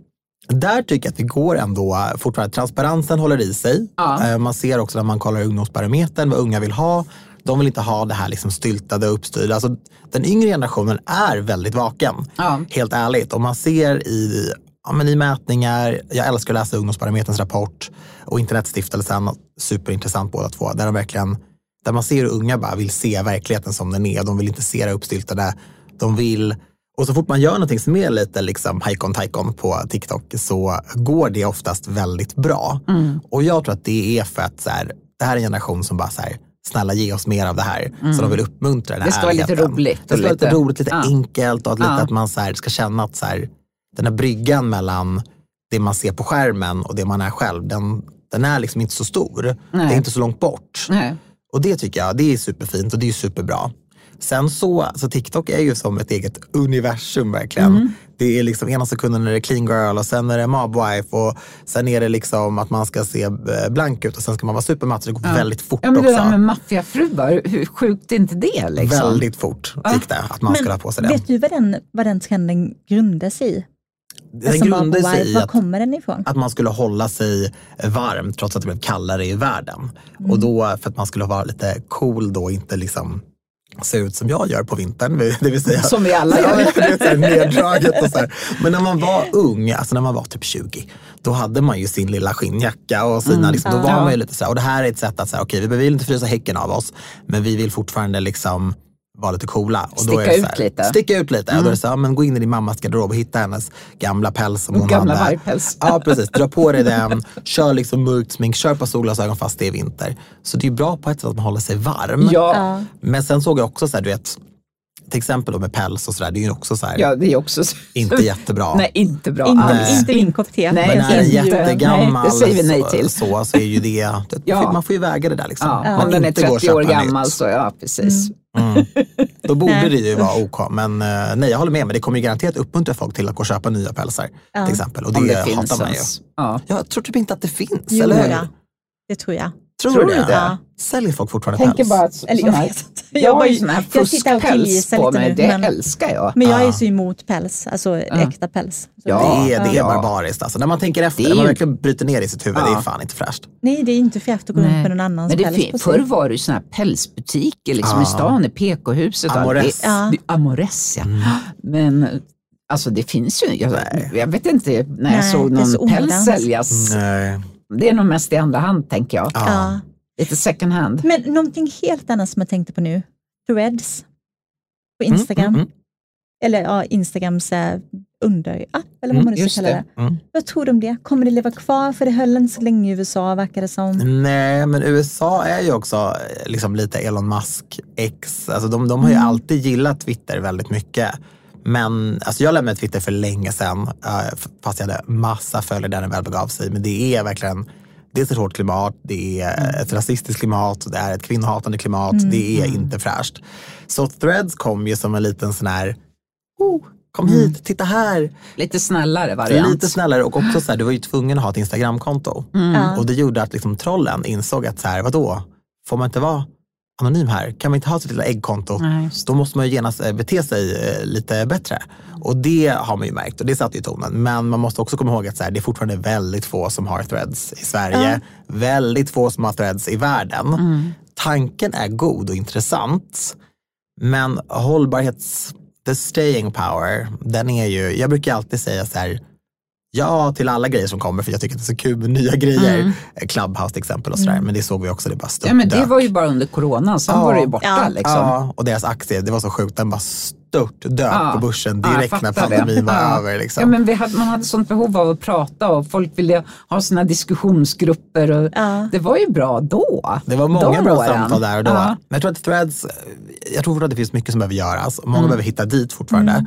Där tycker jag att det går ändå eh, fortfarande. Transparensen håller i sig. Ja. Eh, Man ser också när man kollar ungdomsbarometern vad unga vill ha. De vill inte ha det här liksom styltade och uppstyrda. Alltså, den yngre generationen är väldigt vaken. Ja. Helt ärligt. Och man ser i, ja, men i mätningar, jag älskar att läsa ungdomsbarometerns rapport och Internetstiftelsen, superintressant båda två. Där, de verkligen, där man ser hur unga bara vill se verkligheten som den är. De vill inte se det uppstyltade. De vill och så fort man gör någonting som är lite liksom hajkon tajkon på TikTok så går det oftast väldigt bra. Mm. Och jag tror att det är för att så här, det här är en generation som bara så här, snälla ge oss mer av det här. Så de vill uppmuntra den här Mm. Det ska vara lite roligt Det ska vara lite roligt, lite Ja. enkelt och att, lite Ja. att man så här, ska känna att så här, den här bryggan mellan det man ser på skärmen och det man är själv, den, den är liksom inte så stor. Nej. Det är inte så långt bort. Nej. Och det tycker jag, det är superfint och det är superbra. Sen så, alltså TikTok är ju som ett eget universum verkligen. Mm. Det är liksom ena sekunden är det clean girl och sen är det mobwife och sen är det liksom att man ska se eh, blank ut och sen ska man vara supermatt. Det går väldigt fort Ja, men det också. där med maffiafruar, hur sjukt är inte det? Liksom? Väldigt fort gick det att man skulle ha på sig det. vet du vad den, vad den trenden grundar sig i? Den Alltså, grundar sig i att att man skulle hålla sig varm trots att det blev kallare i världen. Mm. Och då för att man skulle vara lite cool då, inte liksom se ut som jag gör på vintern. Det vill säga, Som vi alla Ja, gör. men det är neddraget och så här. Men när man var ung, alltså när man var typ 20, då hade man ju sin lilla skinnjacka och sina, liksom, då var Mm. Ja. man ju lite så här, och det här är ett sätt att säga, okej, vi vill inte frysa häcken av oss, men vi vill fortfarande liksom vara lite coola. Och då är Sticka det så ut här, lite. Mm. Sticka ut lite. Och då är det så här, ja, men gå in i din mammas garderob och hitta hennes gamla päls som hon Gamla hade. vargpäls. Ja, precis. Dra på dig den, kör liksom mörkt smink, kör på solglasögon fast det är vinter. Så det är bra på ett sätt att man håller sig varm. Ja. Men sen såg jag också så här, du vet, till exempel då med päls och sådär, det är ju också så här, ja, det är också så. inte jättebra. Nej, inte bra Inte, alls. inte min kopp te. Nej, Men när den är inte. jättegammal Nej, det säger vi nej så, till. så, så är ju det, det Ja. man får ju väga det där liksom. Ja, Man om den är inte går att 30 år gammal nytt. så ja, precis. Mm. Då borde det ju vara OK. Men eh, nej, jag håller med. Men det kommer ju garanterat uppmuntra folk till att gå och köpa nya pälsar. Ja. Till exempel. Och det, det finns hatar man ju. Ja. Jag tror typ inte att det finns, Jo, eller hur? ja. Det tror jag. Tror, Tror du det? det? Säljer folk fortfarande Tänker päls? bara att Eller jag här, vet inte. jag, Jag har ju sån här fuskpäls på mig, det men- älskar jag. Men jag är Ja. så emot päls, alltså äkta päls. Ja. Det är, det är Ja. barbariskt. Alltså, när man tänker efter, när man verkligen bryter ner i sitt huvud, Ja. det är fan inte fräscht. Nej, det är inte fräscht att gå runt med någon annans Men det päls fin- på förr sig. var det ju såna här pälsbutiker liksom Ja. i stan, i PK-huset. Amores. Det, Ja. Amores, ja. Mm. Men alltså det finns ju, jag, jag vet inte när jag Nej, såg är så någon päls säljas. Nej. Det är nog mest i andra hand tänker jag. Ja. Lite second hand. Men någonting helt annat som jag tänkte på nu. Threads på Instagram. Mm, mm, Eller ja, Instagrams eh, underapp, eller vad man nu ska kalla det. det. mm. Vad tror du om det? Kommer det leva kvar? För det höll inte så länge i USA, verkar det som. Nej, men USA är ju också eh, liksom lite Elon Musk X. Alltså de, de har ju Mm. alltid gillat Twitter väldigt mycket. Men alltså jag lämnade Twitter för länge sedan, eh, fast jag hade massa följare där den väl begav sig. Men det är verkligen dels ett hårt klimat, det är Mm. ett rasistiskt klimat, det är ett kvinnohatande klimat, det är inte fräscht. Så Threads kom ju som en liten sån här, oh, kom hit, titta här. Lite snällare variant. Lite snällare och också så här, du var ju tvungen att ha ett Instagramkonto. Ja. Och det gjorde att liksom, trollen insåg att så här, vadå, får man inte vara anonym här? Kan man inte ha sitt lilla äggkonto? Nej, Då måste man ju genast eh, bete sig eh, lite bättre. Och det har man ju märkt och det satte ju tonen. Men man måste också komma ihåg att så här, det är fortfarande väldigt få som har threads i Sverige. Väldigt få som har threads i världen. Tanken är god och intressant. Men hållbarhets, the staying power, den är ju, jag brukar alltid säga så här, ja till alla grejer som kommer för jag tycker att det är så kul med nya grejer. Clubhouse till exempel och sådär. Men det såg vi också, det bara Mm. Ja, men det störtdök. var ju bara under coronan, sen Ja. var det ju borta. Ja. Liksom. Ja, och deras aktie, det var så sjukt, den bara störtdök Ja. på börsen Ja, direkt när fattar det. pandemin var Ja. över. Liksom. Ja, men vi hade, man hade sånt behov av att prata och folk ville ha sina diskussionsgrupper. Och Ja. Det var ju bra då. Det var många De bra åren. samtal där och då. Ja. Men jag tror att threads, jag tror att det finns mycket som behöver göras. och Många Mm. behöver hitta dit fortfarande.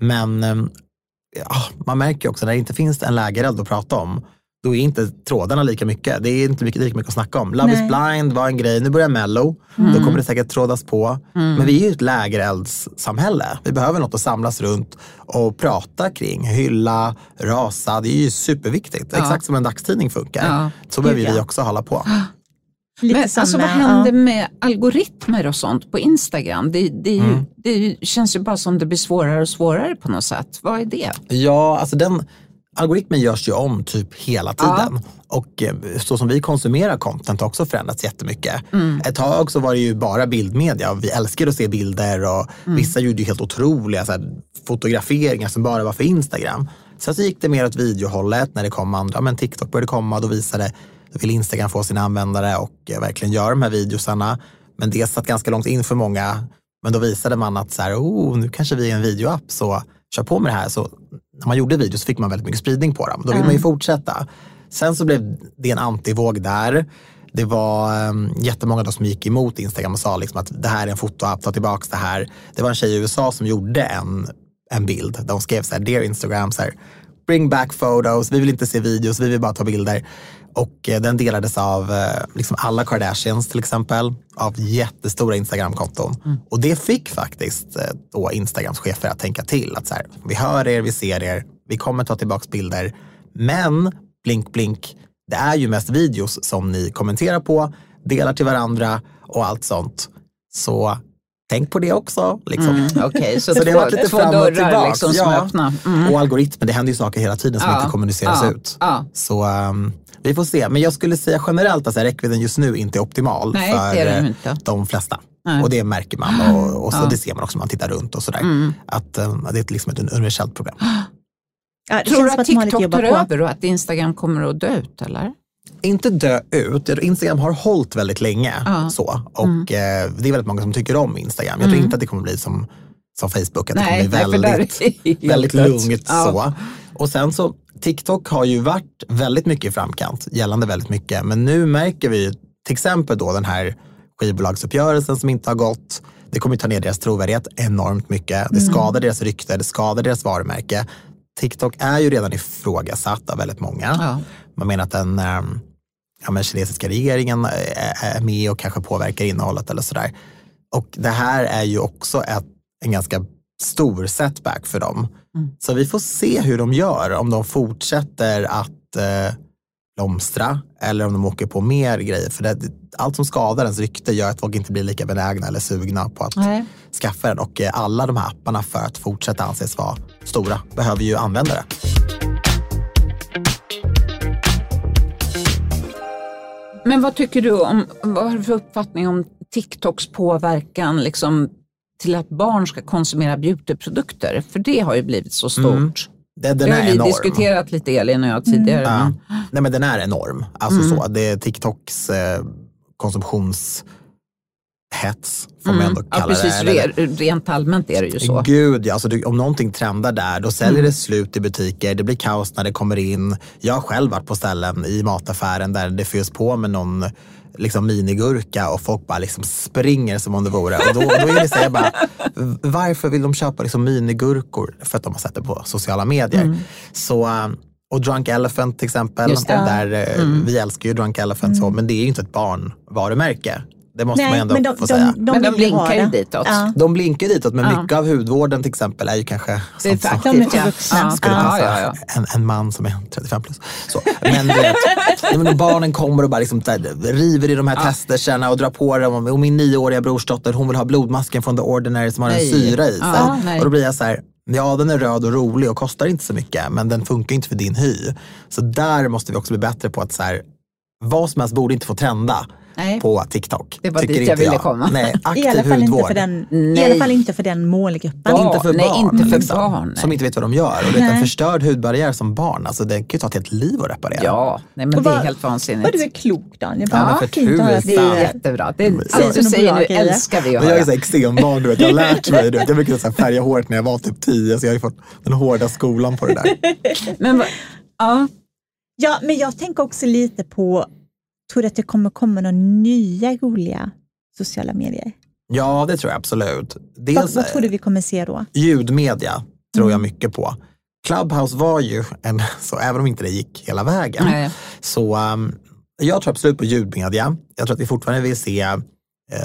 Men ehm, ja, man märker ju också när det inte finns en lägereld att prata om, då är inte trådarna lika mycket. Det är inte mycket, lika mycket att snacka om. Love Nej. is blind var en grej, nu börjar mello. Mm. Då kommer det säkert trådas på. Men vi är ju ett lägereldssamhälle. Vi behöver något att samlas runt och prata kring. Hylla, rasa, det är ju superviktigt. Exakt som en dagstidning funkar. Ja. Så behöver vi ja. också hålla på. Lite Men som, alltså, vad händer ja. med algoritmer och sånt på Instagram? Det, det, är ju, Mm. det känns ju bara som det blir svårare och svårare på något sätt. Vad är det? Ja, alltså den algoritmen görs ju om typ hela tiden. Och eh, så som vi konsumerar content har också förändrats jättemycket. Ett tag så var det ju bara bildmedia och vi älskade att se bilder och vissa gjorde ju helt otroliga så här, fotograferingar som bara var för Instagram. Sen så gick det mer åt videohållet när det kom andra, men TikTok började komma, då visade vill Instagram få sina användare och eh, verkligen göra de här videosarna. Men det satt ganska långt in för många. Men då visade man att så här, oh, nu kanske vi är en videoapp, så kör på med det här. Så när man gjorde videos fick man väldigt mycket spridning på dem. Då vill man ju fortsätta. Sen så blev det en antivåg där. Det var um, jättemånga då som gick emot Instagram och sa liksom att det här är en fotoapp, ta tillbaka det här. Det var en tjej i USA som gjorde en, en bild där hon skrev så här, dear Instagram, så här, bring back photos, vi vill inte se videos, vi vill bara ta bilder. Och eh, den delades av eh, liksom alla Kardashians till exempel, av jättestora Instagramkonton. Och det fick faktiskt eh, då Instagrams chefer att tänka till. Att så här, vi hör er, vi ser er, vi kommer ta tillbaka bilder. Men blink blink, det är ju mest videos som ni kommenterar på, delar till varandra och allt sånt. Så tänk på det också. Liksom. Mm, Okej, så, Så det har varit lite fram och dörrar tillbaks. liksom som Ja. Mm. Och algoritmer, det händer ju saker hela tiden som Ja, inte kommuniceras ja, ut. ja. Så ehm, vi får se. Men jag skulle säga generellt att räckvidden just nu inte är optimal Nej, för det är den eh, de flesta. Nej. Och det märker man och, och så Ja. Mm. det ser man också när man tittar runt och sådär. Att eh, det är liksom ett universellt problem. Ja, det Tror du att att TikTok tar över och att Instagram kommer att dö ut eller? Inte dö ut. Instagram har hållit väldigt länge. Ja. Så. Och Mm. eh, det är väldigt många som tycker om Instagram. Jag tror inte att det kommer bli som, som Facebook, att det Nej, kommer nej, för bli väldigt, det väldigt lugnt Ja. så. Och sen så, TikTok har ju varit väldigt mycket i framkant, gällande väldigt mycket. Men nu märker vi till exempel då den här skivbolagsuppgörelsen som inte har gått. Det kommer ju ta ner deras trovärdighet enormt mycket. Det Mm. skadar deras rykte, det skadar deras varumärke. TikTok är ju redan ifrågasatt av väldigt många. Ja. Man menar att den ehm, ja, men kinesiska regeringen är- är med och kanske påverkar innehållet eller sådär. Och det här är ju också ett, en ganska stor setback för dem. Så vi får se hur de gör, om de fortsätter att eh, blomstra eller om de åker på mer grejer. För det, allt som skadar ens rykte gör att folk inte blir lika benägna eller sugna på att Nej. skaffa den. Och eh, alla de här apparna för att fortsätta anses vara stora behöver ju användare. Men vad tycker du om, vad har du för uppfattning om TikToks påverkan liksom, till att barn ska konsumera beautyprodukter? För det har ju blivit så stort. Mm. Det, den det har vi enorm. diskuterat lite Elin och jag tidigare. Ja. men- Nej, men den är enorm. Alltså Mm. så, det är TikToks eh, konsumtionshets, får man ändå Mm. Ja, kalla precis. det. Eller- Re- rent allmänt är det ju så. Gud, ja, alltså, om någonting trendar där, då säljer Mm. det slut i butiker. Det blir kaos när det kommer in. Jag har själv varit på ställen i mataffären där det fylls på med någon liksom minigurka och folk bara liksom springer som om det vore. Och då, då är det så jag bara, varför vill de köpa liksom minigurkor? För att de har sett det på sociala medier. Så, eh, och Drunk Elephant till exempel, där, eh, vi älskar ju Drunk Elephant så, men det är ju inte ett barnvarumärke. Det måste man Nej, ändå men de, få säga. de, de, Men de ju blinkar ju ditåt. Ja. De blinkar ditåt, men Ja. mycket av hudvården till exempel är ju kanske Det är sånt som faktiskt, De är för ja. vuxna. Ja. skulle Ja, passa ja, ja. En, en man som är 35 plus. Så. Men, vet, men när barnen kommer och bara liksom, där, river i de här testerserna och drar på dem. Och min nioåriga brorsdotter hon vill ha blodmasken från The Ordinary som har en Nej. syra i sig. Ja, och då blir jag så här, ja den är röd och rolig och kostar inte så mycket men den funkar inte för din hy. Så där måste vi också bli bättre på att så här, vad som helst borde inte få trenda Nej. på TikTok. Det var tycker dit inte jag ville komma. Nej, I aktiv alla, fall inte hudvård. för den, I Nej. alla fall inte för den målgruppen. Ja. inte för nej, barn. inte för liksom, barn. Som inte vet vad de gör. Och det är en förstörd hudbarriär som barn, alltså, den kan ju ta ett helt liv att reparera. Ja, nej, men Och det är vad- helt vansinnigt. Vad du är klok Daniel. Ja, men för höra. Det är tusan. jättebra. Det, Men- allt du säger nu grejer. älskar vi att Men jag är höra. så här extrembarn, du vet. jag har lärt mig. Du vet. Jag brukade så här färga håret när jag var typ 10, så jag har ju fått den hårda skolan på det där. Men, ja, Ja, men jag tänker också lite på, tror du att det kommer komma några nya roliga sociala medier? Ja, det tror jag absolut. Vad, Dels vad tror du vi kommer se då? ljudmedia tror jag Mm. mycket på. Clubhouse var ju en, så även om inte det gick hela vägen, nej. så um, jag tror absolut på ljudmedia. Jag tror att vi fortfarande vill se eh,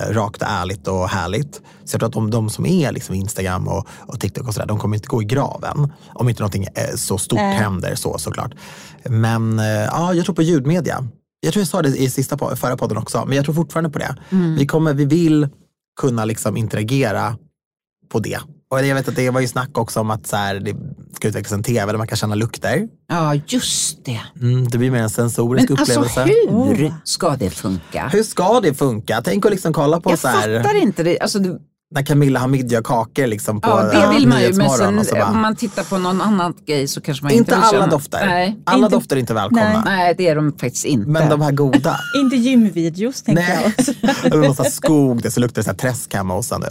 rakt och ärligt och härligt. Så jag tror att de, de som är liksom Instagram och, och TikTok och sådär, de kommer inte gå i graven. Om inte någonting eh, så stort Nej. händer så såklart. Men eh, ja, jag tror på ljudmedia. Jag tror jag sa det i sista förra podden också, men jag tror fortfarande på det. Mm. Vi, kommer, vi vill kunna liksom interagera på det. Och jag vet att det var ju snack också om att så här, det ska utvecklas en tv där man kan känna lukter. Ja, just det. Mm, det blir mer en sensorisk Men alltså upplevelse. hur Åh. ska det funka? Hur ska det funka? Tänk att liksom kolla på Jag så här, fattar inte det. Alltså, när Camilla har midjekakor liksom på ja, det vill man ju, men sen, och så bara, om man tittar på någon annan grej så kanske man inte, Inte vill alla känna. dofter. Nej. Alla Inte- dofter är inte välkomna. Nej, det är de faktiskt inte. Men de här goda. Inte gymvideos tänker Nej, jag. det så här skog, det så luktar det så här träsk hemma hos en.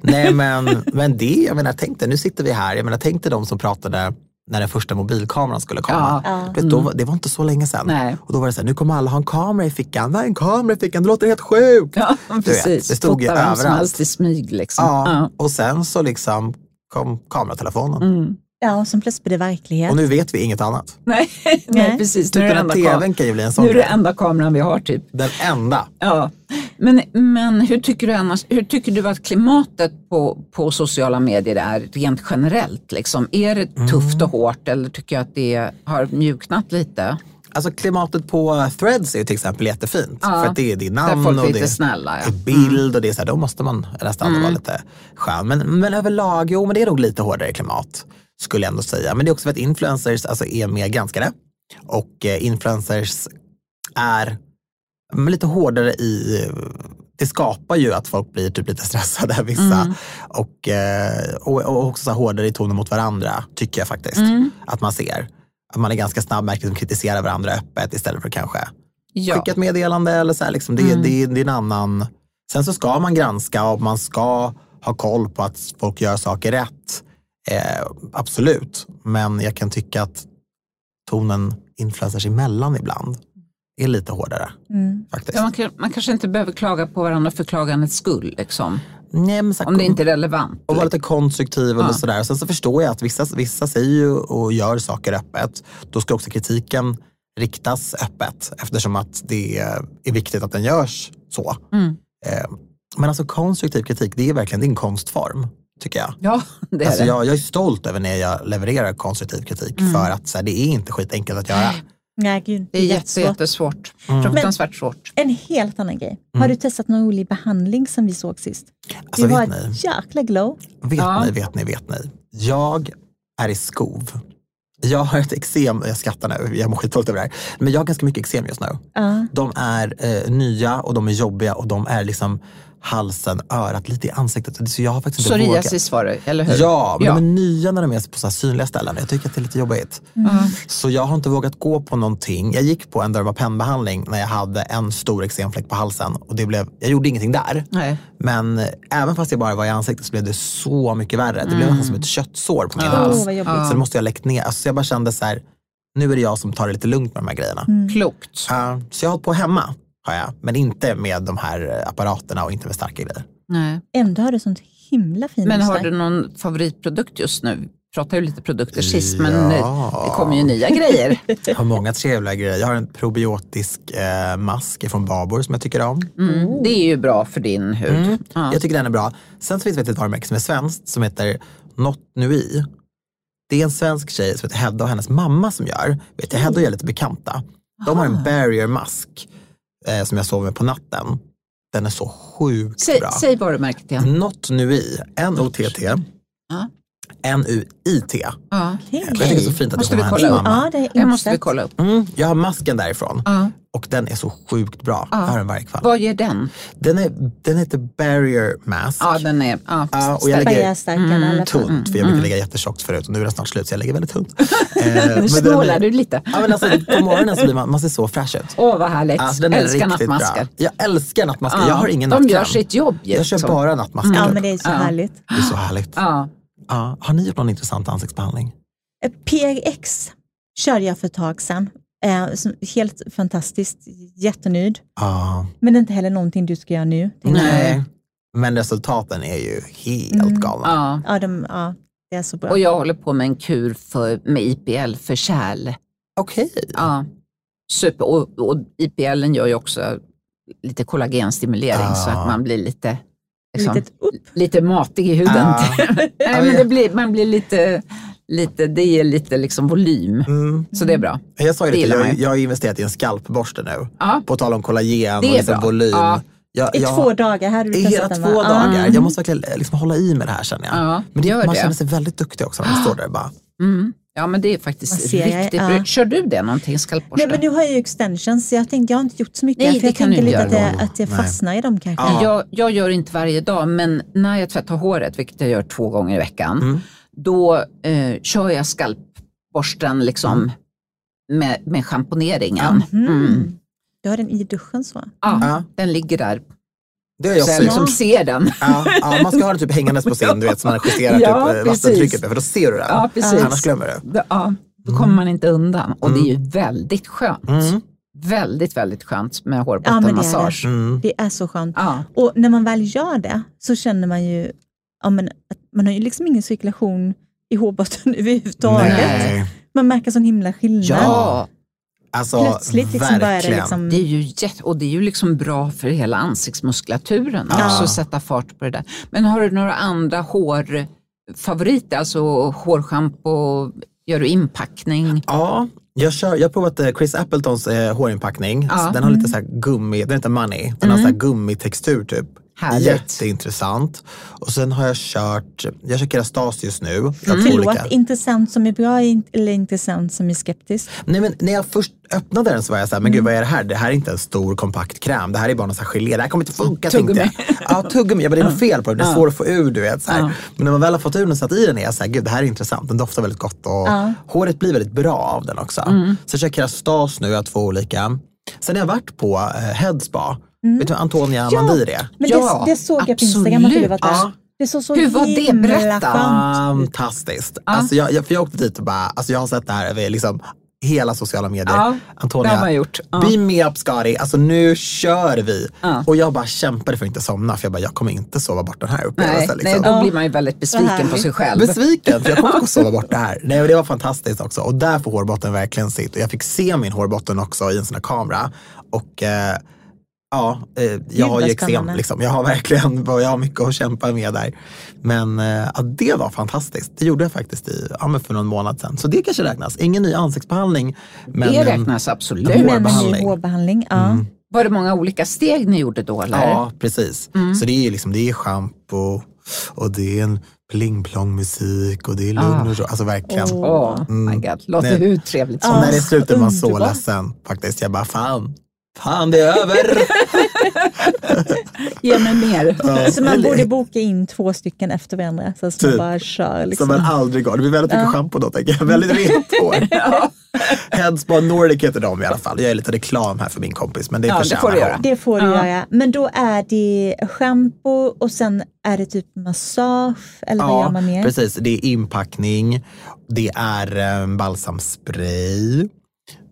Nej men, men det, jag menar tänk dig, nu sitter vi här, jag menar tänk dig de som pratade när den första mobilkameran skulle komma. Ja. Vet, då, var- det var inte så länge sedan. Nej. Och då var det så här, nu kommer alla ha en kamera i fickan. Nej, en kamera i fickan, det låter helt sjukt. Ja, Du vet, precis. det stod ju vem som överallt. helst i smyg. Liksom. Ja, och sen så liksom kom kameratelefonen. Mm. Ja, och som plötsligt blir det verklighet. Och nu vet vi inget annat. Nej, Nej. precis. Nu Typ är, enda tvn kan ju bli en sån nu är det enda kameran vi har typ. Den enda. Ja. Men, men hur, tycker du annars, hur tycker du att klimatet på, på sociala medier är rent generellt? Liksom? Är det Mm. tufft och hårt eller tycker jag att det har mjuknat lite? Alltså klimatet på threads är till exempel jättefint. Ja, För att det är din namn och det är snälla. Ja. Mm. bild och det är så här, då måste man nästan vara lite skön. Men, men överlag, jo men det är nog lite hårdare klimat skulle jag ändå säga. Men det är också för att influencers alltså, är mer granskade och eh, influencers är lite hårdare i det skapar ju att folk blir typ lite stressade, vissa. Mm. Och, eh, och, och också så hårdare i tonen mot varandra, tycker jag faktiskt. Mm. Att man ser. Att man är ganska snabb med att kritisera varandra öppet istället för kanske Ja. skicka ett meddelande eller så här, liksom, det, Mm. det, det är en annan... Sen så ska man granska och man ska ha koll på att folk gör saker rätt. Eh, absolut, men jag kan tycka att tonen influencers emellan ibland är lite hårdare Mm. faktiskt. Ja, man, kan, man kanske inte behöver klaga på varandra för klagandets skull. Liksom. Nej, men så Om det inte är relevant. och vara lite konstruktiv och Ja. sådär. Sen så förstår jag att vissa, vissa säger ju och gör saker öppet. Då ska också kritiken riktas öppet eftersom att det är viktigt att den görs så. Mm. Eh, Men alltså konstruktiv kritik, det är verkligen din konstform, tycker jag. Ja, det är Alltså det. jag, jag är stolt över när jag levererar konstruktiv kritik Mm. för att så här, det är inte skitenkelt att göra. Nej, gud, Det är jätte, jättesvårt. jättesvårt. Mm. Fruktansvärt svårt. En helt annan grej. Har Mm. du testat någon rolig behandling som vi såg sist? Alltså var vet ni, ett jäkla glow. vet Ja. ni, vet ni, vet ni. Jag är i skov. Jag har ett eksem, jag skrattar nu, jag mår skitdåligt över det här. Men jag har ganska mycket eksem just nu. Ja. De är eh, nya och de är jobbiga och de är liksom halsen, örat, lite i ansiktet. Så jag har faktiskt inte vågat. Psoriasis var det, eller hur? Ja, men Ja. de är nya när de är på så här synliga ställen. Jag tycker att det är lite jobbigt. Mm. Så jag har inte vågat gå på någonting. Jag gick på en Dermapen-behandling när jag hade en stor eksemfläck på halsen. Och det blev, jag gjorde ingenting där. Nej. Men eh, även fast jag bara var i ansiktet så blev det så mycket värre. Det blev nästan som ett köttsår på min Ja. hals. Så det måste jag ha läckt ner. Alltså, så jag bara kände så här, nu är det jag som tar det lite lugnt med de här grejerna. Mm. Klokt. Ja, så jag har hållit på hemma, har jag. men inte med de här eh, apparaterna och inte med starka grejer. Nej. Ändå har du sånt himla fint Men har du någon favoritprodukt just nu? Vi pratade ju lite produkter sist, men Ja. eh, det kommer ju nya grejer. Jag har många trevliga grejer. Jag har en probiotisk eh, mask från Babor som jag tycker om. Mm. Det är ju bra för din hud. Mm. Ja. Jag tycker den är bra. Sen så finns det ett varumärke som är svenskt som heter Not Nui. Det är en svensk tjej som heter Hedda och hennes mamma som gör. Vet jag, Hedda och jag är lite bekanta. De har en barrier mask eh, som jag sover med på natten. Den är så sjukt Säg, bra. säg varumärket igen. Not Nui, N-O-T-T, Ja. N-U-I-T. Ja. Okej. Jag tycker det är så fint att Måste det vi kommer kolla hennes upp? mamma. Ja, det Det måste vi kolla upp. Mm, jag har masken därifrån Ja. och den är så sjukt bra. Jag har den varje kväll. Vad ger den? Den, är, den heter Barrier Mask. Ja, den är ja, Ja, och jag lägger- fall. Tunt, för jag brukar lägga jättetjockt förut och nu är den snart slut så jag lägger väldigt tunt. Eh, Nu snålar du lite. Ja, men alltså, på morgonen så blir man, man ser så fräsch ut. Åh, vad härligt. Alltså, den är Älskar riktigt nattmasker. Bra. Jag älskar nattmasker. Ja, Jag har ingen de nattkräm. gör sitt jobb Jag kör bara nattmasker. Ja, typ. men det är så Ja. härligt. Det är så härligt. Ja. Ja. Har ni gjort någon intressant ansiktsbehandling? Eh, PRX körde jag för ett tag sedan. Eh, helt fantastiskt, jättenöjd. Ja. Men inte heller någonting du ska göra nu. Nej. Men resultaten är ju helt Mm. galna. Ja. Ja, de, ja, det är så bra. Och jag håller på med en kur för, med IPL för kärl. Okej. Ja. Super. Och, och IPL gör ju också lite kollagenstimulering Ah. så att man blir lite, liksom, Litet upp. lite matig i huden. Ah. Nej, men det blir, man blir lite, lite, det ger lite liksom volym. Mm. Så det är bra. Jag sa ju Det det, jag, jag har investerat i en skalpborste nu. Ja. På tal om kollagen och liksom volym. Ja. Jag, I jag, två dagar du I hela två va? dagar. Ja. Jag måste verkligen liksom hålla i med det här känner jag. Ja, Men det, man det. känner sig väldigt duktig också när man står där och bara. Mm. Ja, men det är faktiskt riktigt ja. Kör du det någonting, skalpborste? Nej, men nu har jag ju extensions, så jag tänkte jag har inte gjort så mycket. Nej, för det jag kan tänker du lite att jag, att jag Nej. fastnar i dem kanske. Ja. Jag, jag gör inte varje dag, men när jag tvättar håret, vilket jag gör två gånger i veckan, Mm. då eh, kör jag skalpborsten liksom med, med schamponeringen. Mhm. Mm. Du har den i duschen så? Ja, Ja. Den ligger där, Det har jag så jag också ser den. Ja, ja, man ska ha den typ hängandes på sin, du vet, så man justerar Ja, typ, vattentrycket för då ser du det. Ja, precis. Annars glömmer du. Då- Ja, då kommer man inte undan. Och det är ju väldigt skönt. Mm. Väldigt, väldigt skönt med Ja, men det är det. hårbottenmassage. Mm. Det är så skönt. Ja, Och när man väl gör det så känner man ju ja, men, att man har ju liksom ingen cirkulation i hårbotten överhuvudtaget. Nej. Man märker sån himla skillnad. ja. Alltså, Plötsligt liksom börjar det verkligen. liksom... Det är ju jätte, och det är ju liksom bra för hela ansiktsmuskulaturen Ja. också att sätta fart på det där. Men har du några andra hårfavoriter? Alltså hårschampo, gör du inpackning? Ja, jag, kör, jag har provat eh, Chris Appletons eh, hårinpackning. Ja. Så Den har lite så här gummi, den heter Money. Den har så här gummitextur typ. Härligt. Jätteintressant. Och sen har jag kört, jag kör Kerastas just nu. Två Förlåt, olika. intressant som är bra eller intressant som är skeptisk? Nej, men när jag först öppnade den så var jag så här, men gud vad är det här? Det här är inte en stor kompakt kräm. Det här är bara någon gelé. Det här kommer inte funka tänkte jag. Ja, tuggummi. Jag bara, det är något fel på den. Det är svårt att få ur. Du vet, så här. Men när man väl har fått ur den och satt i den är jag så här, gud det här är intressant. Den doftar väldigt gott och håret blir väldigt bra av den också. Så jag kör Kerastas nu, jag har två olika. Sen har jag varit på eh, Headspa. Vet du Antonia Ja. Mandir är? Men Ja, det, det såg jag på Instagram att du absolut. varit där. Ja. Det såg så Hur var det? Berätta. Fantastiskt. Alltså jag, jag, för jag åkte dit och bara, alltså jag har sett det här över liksom hela sociala medier. Ja, Antonia, det har man gjort. Ja. be me up Skari, alltså nu kör vi. Ja. Och jag bara kämpade för att inte somna, för jag bara, jag kommer inte sova bort den här Nej, upplevelsen. nej, Liksom. då blir man ju väldigt besviken på sig själv. Besviken, för jag kommer inte att sova bort det här. Nej, och det var fantastiskt också. Och där får hårbotten verkligen sitt. Och jag fick se min hårbotten också i en sån här kamera. Och eh, ja, eh, jag har ju eksem. Liksom. Jag har verkligen jag har mycket att kämpa med där. Men eh, ja, det var fantastiskt. Det gjorde jag faktiskt i, ja, men för någon månad sedan. Så det kanske räknas. Ingen ny ansiktsbehandling. Men det en- räknas absolut. en Men en hårbehandling. hårbehandling. Ja. Var det många olika steg ni gjorde då? Eller? Ja, precis. Så det är liksom, det är schampo och det är en pling-plong musik och det är lugn och ro. Alltså verkligen. Åh, my God. Låter hur trevligt som Och när det var man så ledsen faktiskt. Jag bara, fan, fan det är över. Ge mig mer. Så man borde boka in två stycken efter varandra. Så att man Typ. bara kör. Som Liksom. man aldrig går. Det blir väldigt mycket schampo då tänker jag. Väldigt rent hår. Headspa Nordic heter de i alla fall. Jag gör lite reklam här för min kompis. Men det Ja, det får du göra. Det får du Ja. göra. Men då är det schampo och sen är det typ massage. Eller vad gör man mer? precis. Det är inpackning. Det är um, balsamspray.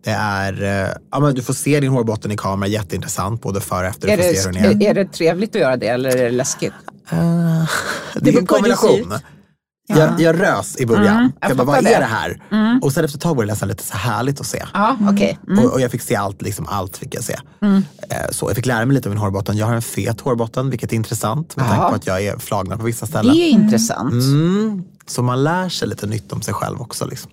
Det är, eh, ja, men du får se din hårbotten i kamera, jätteintressant både före och efter. Du Är får se är. det, är det trevligt att göra det eller är det läskigt? Eh, det beror är en det kombination. ut. Jag, jag rös i början. Mm, jag jag bara, vad är det. det här? Och sen efter ett tag var det nästan lite så härligt att se. Ja, okej. Mm. Och, och jag fick se allt, liksom allt fick jag se. Eh, Så jag fick lära mig lite om min hårbotten. Jag har en fet hårbotten, vilket är intressant med Ja. tanke på att jag är flagna på vissa Det ställen. är intressant. Mm, så man lär sig lite nytt om sig själv också. Liksom.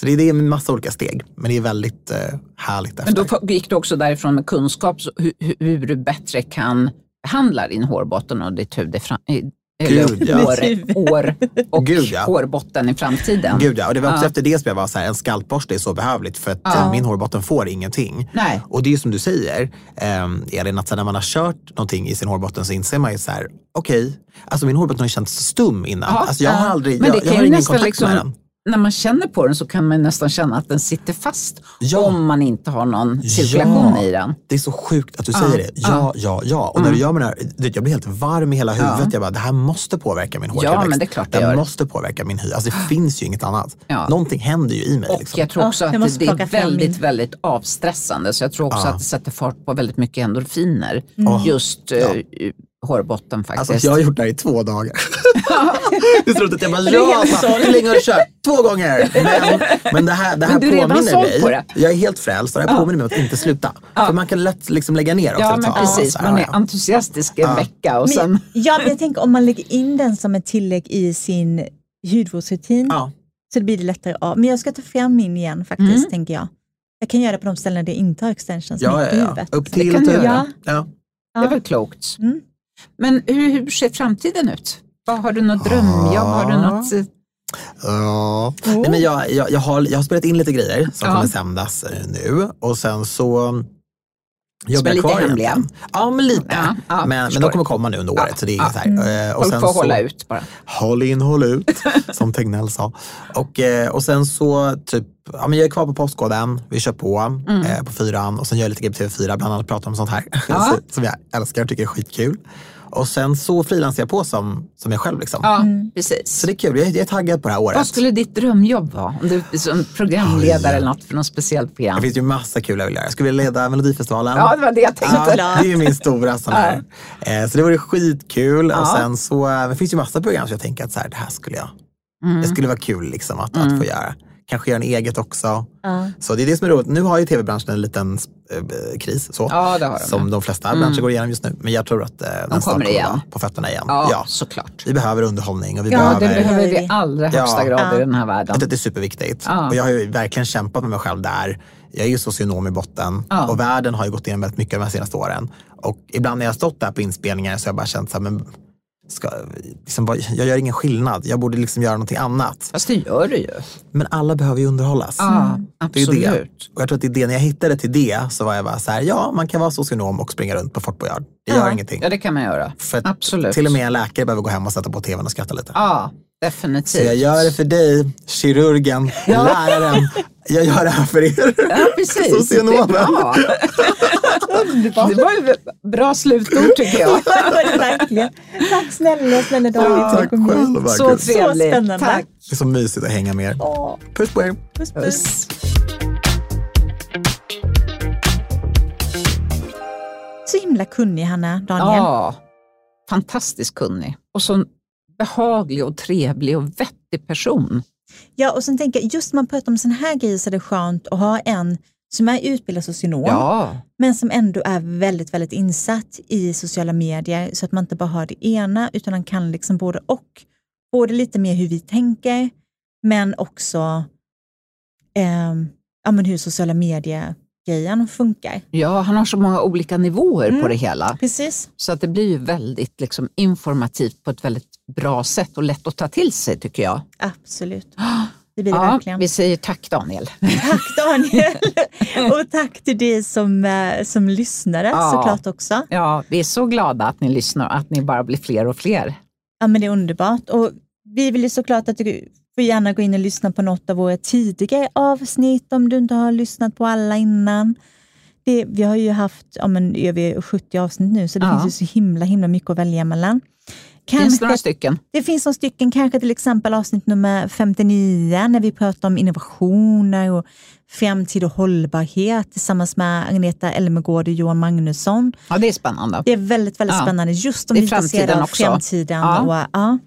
Så det är, en massa olika steg, men det är väldigt eh, härligt efter. Men då gick du också därifrån med kunskap så hur, hur- du bättre kan behandla din hårbotten och ditt eller Gud, ja. hår, hår och Gud, ja. hårbotten i framtiden. Gud ja, och det var också Ja. efter det som jag var så här, en skalpborste är så behövligt för att Ja. min hårbotten får ingenting. Nej. Och det är ju som du säger, eh, Elin, att så när man har kört någonting i sin hårbotten så inser man ju så här, okej, alltså min hårbotten har ju känts stum innan. Ja. Alltså jag har aldrig, Men jag, det jag har ingen kontakt med den. När man känner på den så kan man nästan känna att den sitter fast Ja. om man inte har någon cirkulation i den. Det är så sjukt att du Ja, säger det. Ja, ja, ja. Och när Mm. du gör med det här, jag blir helt varm i hela huvudet. Jag bara, det här måste påverka min hårtillväxt. men det är klart det det måste påverka min hy. Alltså det finns ju inget annat. Ja. Någonting händer ju i mig. Och Liksom. jag tror Ja, också jag att det är väldigt, min. väldigt avstressande. Så jag tror också Ja. att det sätter fart på väldigt mycket endorfiner. Mm. Just eh, hårbotten faktiskt. Alltså jag har gjort det här i två dagar. det så roligt att jag bara, ja, har du kört? Två gånger. Men, men det här, det här Men du påminner mig. på det. Jag är helt frälst och det här påminner mig om att inte sluta. För man kan lätt liksom lägga ner också Ja, ett men tag. precis. Man är ja. entusiastisk en vecka och sen... Men, ja, men jag tänker om man lägger in den som ett tillägg i sin hudvårdsrutin Ja. så blir det lättare av. Men jag ska ta fram min igen faktiskt, Mm. tänker jag. Jag kan göra det på de ställen där jag inte har extensions Ja, mitt ja, i ja. huvudet. Upp till kan du typ. göra. Ja. Det är väl klokt. Mm. Men hur, hur ser framtiden ut? Har du något drömjobb? Har du något... eh, Ja. Nej, men jag, jag, jag, har, jag har spelat in lite grejer som Ja. kommer sändas eh, nu och sen så jobbar är jag lite kvar hemliga. Ja, men lite. Ja, ja, men, men de kommer komma nu under året. Ja, Så det är ja. så här. Eh, Och Folk sen får så, hålla ut bara. Håll in, håll ut, som Tegnell sa. Och, eh, och sen så, typ, ja, men jag är kvar på Postkoden, vi kör på Mm. eh, på fyran och sen gör jag lite grejer på TV4, bland annat pratar om sånt här Ja. som jag älskar och tycker är skitkul. Och sen så frilansar jag på som, som jag själv. Liksom. Ja, Mm. precis. Så det är kul, jag är, jag är taggad på det här året. Vad skulle ditt drömjobb vara? Om du är som programledare eller något för något speciellt program? Det finns ju massa kul jag vill göra. Jag skulle vilja leda Melodifestivalen. Ja, det var det jag tänkte. Ja, det är ju min stora sån här. Eh, Så det vore skitkul. Och sen så, eh, det finns ju massa program som jag tänker att så här, det här skulle jag, Mm. det skulle vara kul liksom att, att få göra. Kanske göra en eget också. Ja. Så det är det som är roligt. Nu har ju tv-branschen en liten eh, kris, så, Ja, det har de. som de flesta branscher går igenom just nu. Men jag tror att eh, den snart kommer på fötterna igen. Ja, Ja. såklart. Vi behöver underhållning och vi Ja, behöver... det behöver vi i allra högsta Ja. grad Ja. i den här världen. Det är superviktigt. Ja. Och jag har ju verkligen kämpat med mig själv där. Jag är ju socionom i botten Ja. och världen har ju gått igenom väldigt mycket de här senaste åren. Och ibland när jag har stått där på inspelningar så har jag bara känt så här, men ska, liksom bara, jag gör ingen skillnad. Jag borde liksom göra någonting annat. Fast det gör du ju. Men alla behöver ju underhållas. Ja, Det är ju absolut. det. Och jag tror att det är det, när jag hittade till det så var jag bara så här, ja man kan vara socionom och springa runt på Fort Boyard. Det gör ingenting. Ja, det kan man göra. För Absolut. till och med en läkare behöver gå hem och sätta på tvn och skratta lite. Ja, Så definitivt. jag gör det för dig, kirurgen, läraren. Jag gör det här för er. Ja, precis. Det Socionomen. bra. Det var ju ett bra slutord tycker jag. Det var det verkligen. Tack snälla, snälla David. att Tack själv. Så trevligt. spännande. Tack. Det är så mysigt att hänga med er. Puss på er. puss, puss. Puss. Så himla kunnig Hanna, Daniel. Ja, fantastiskt kunnig. Och så behaglig och trevlig och vettig person. Ja, och sen tänker jag, just när man pratar om sån här grejer så är det skönt att ha en som är utbildad socionom, Ja, men som ändå är väldigt, väldigt insatt i sociala medier, så att man inte bara har det ena, utan man kan liksom både och. Både lite mer hur vi tänker, men också ehm, ja, men hur sociala medier-grejen funkar. ja, han har så många olika nivåer Mm. på det hela. Precis. Så att det blir ju väldigt liksom, informativt på ett väldigt bra sätt och lätt att ta till sig tycker jag. Absolut. Det blir det Ja, verkligen. vi säger tack Daniel. Tack Daniel! och tack till dig som, eh, som lyssnare Ja. såklart också. Ja, vi är så glada att ni lyssnar och att ni bara blir fler och fler. Ja, men det är underbart. Och vi vill ju såklart att du får gärna gå in och lyssna på något av våra tidigare avsnitt om du inte har lyssnat på alla innan. Det, vi har ju haft ja, men, över 70 avsnitt nu, så det Ja. finns ju så himla, himla mycket att välja mellan. Finns Kanske, det några stycken? det finns några stycken, kanske till exempel avsnitt nummer 59 när vi pratar om innovationer och framtid och hållbarhet tillsammans med Agneta Elmegård och Johan Magnusson. Ja, det är spännande. Det är väldigt, väldigt Ja. spännande just om vi är intresserade av också. framtiden. Och, ja.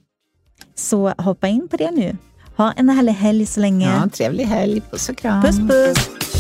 Så hoppa in på det nu. Ha en härlig helg så länge. Ja, trevlig helg. Puss och kram. Puss puss!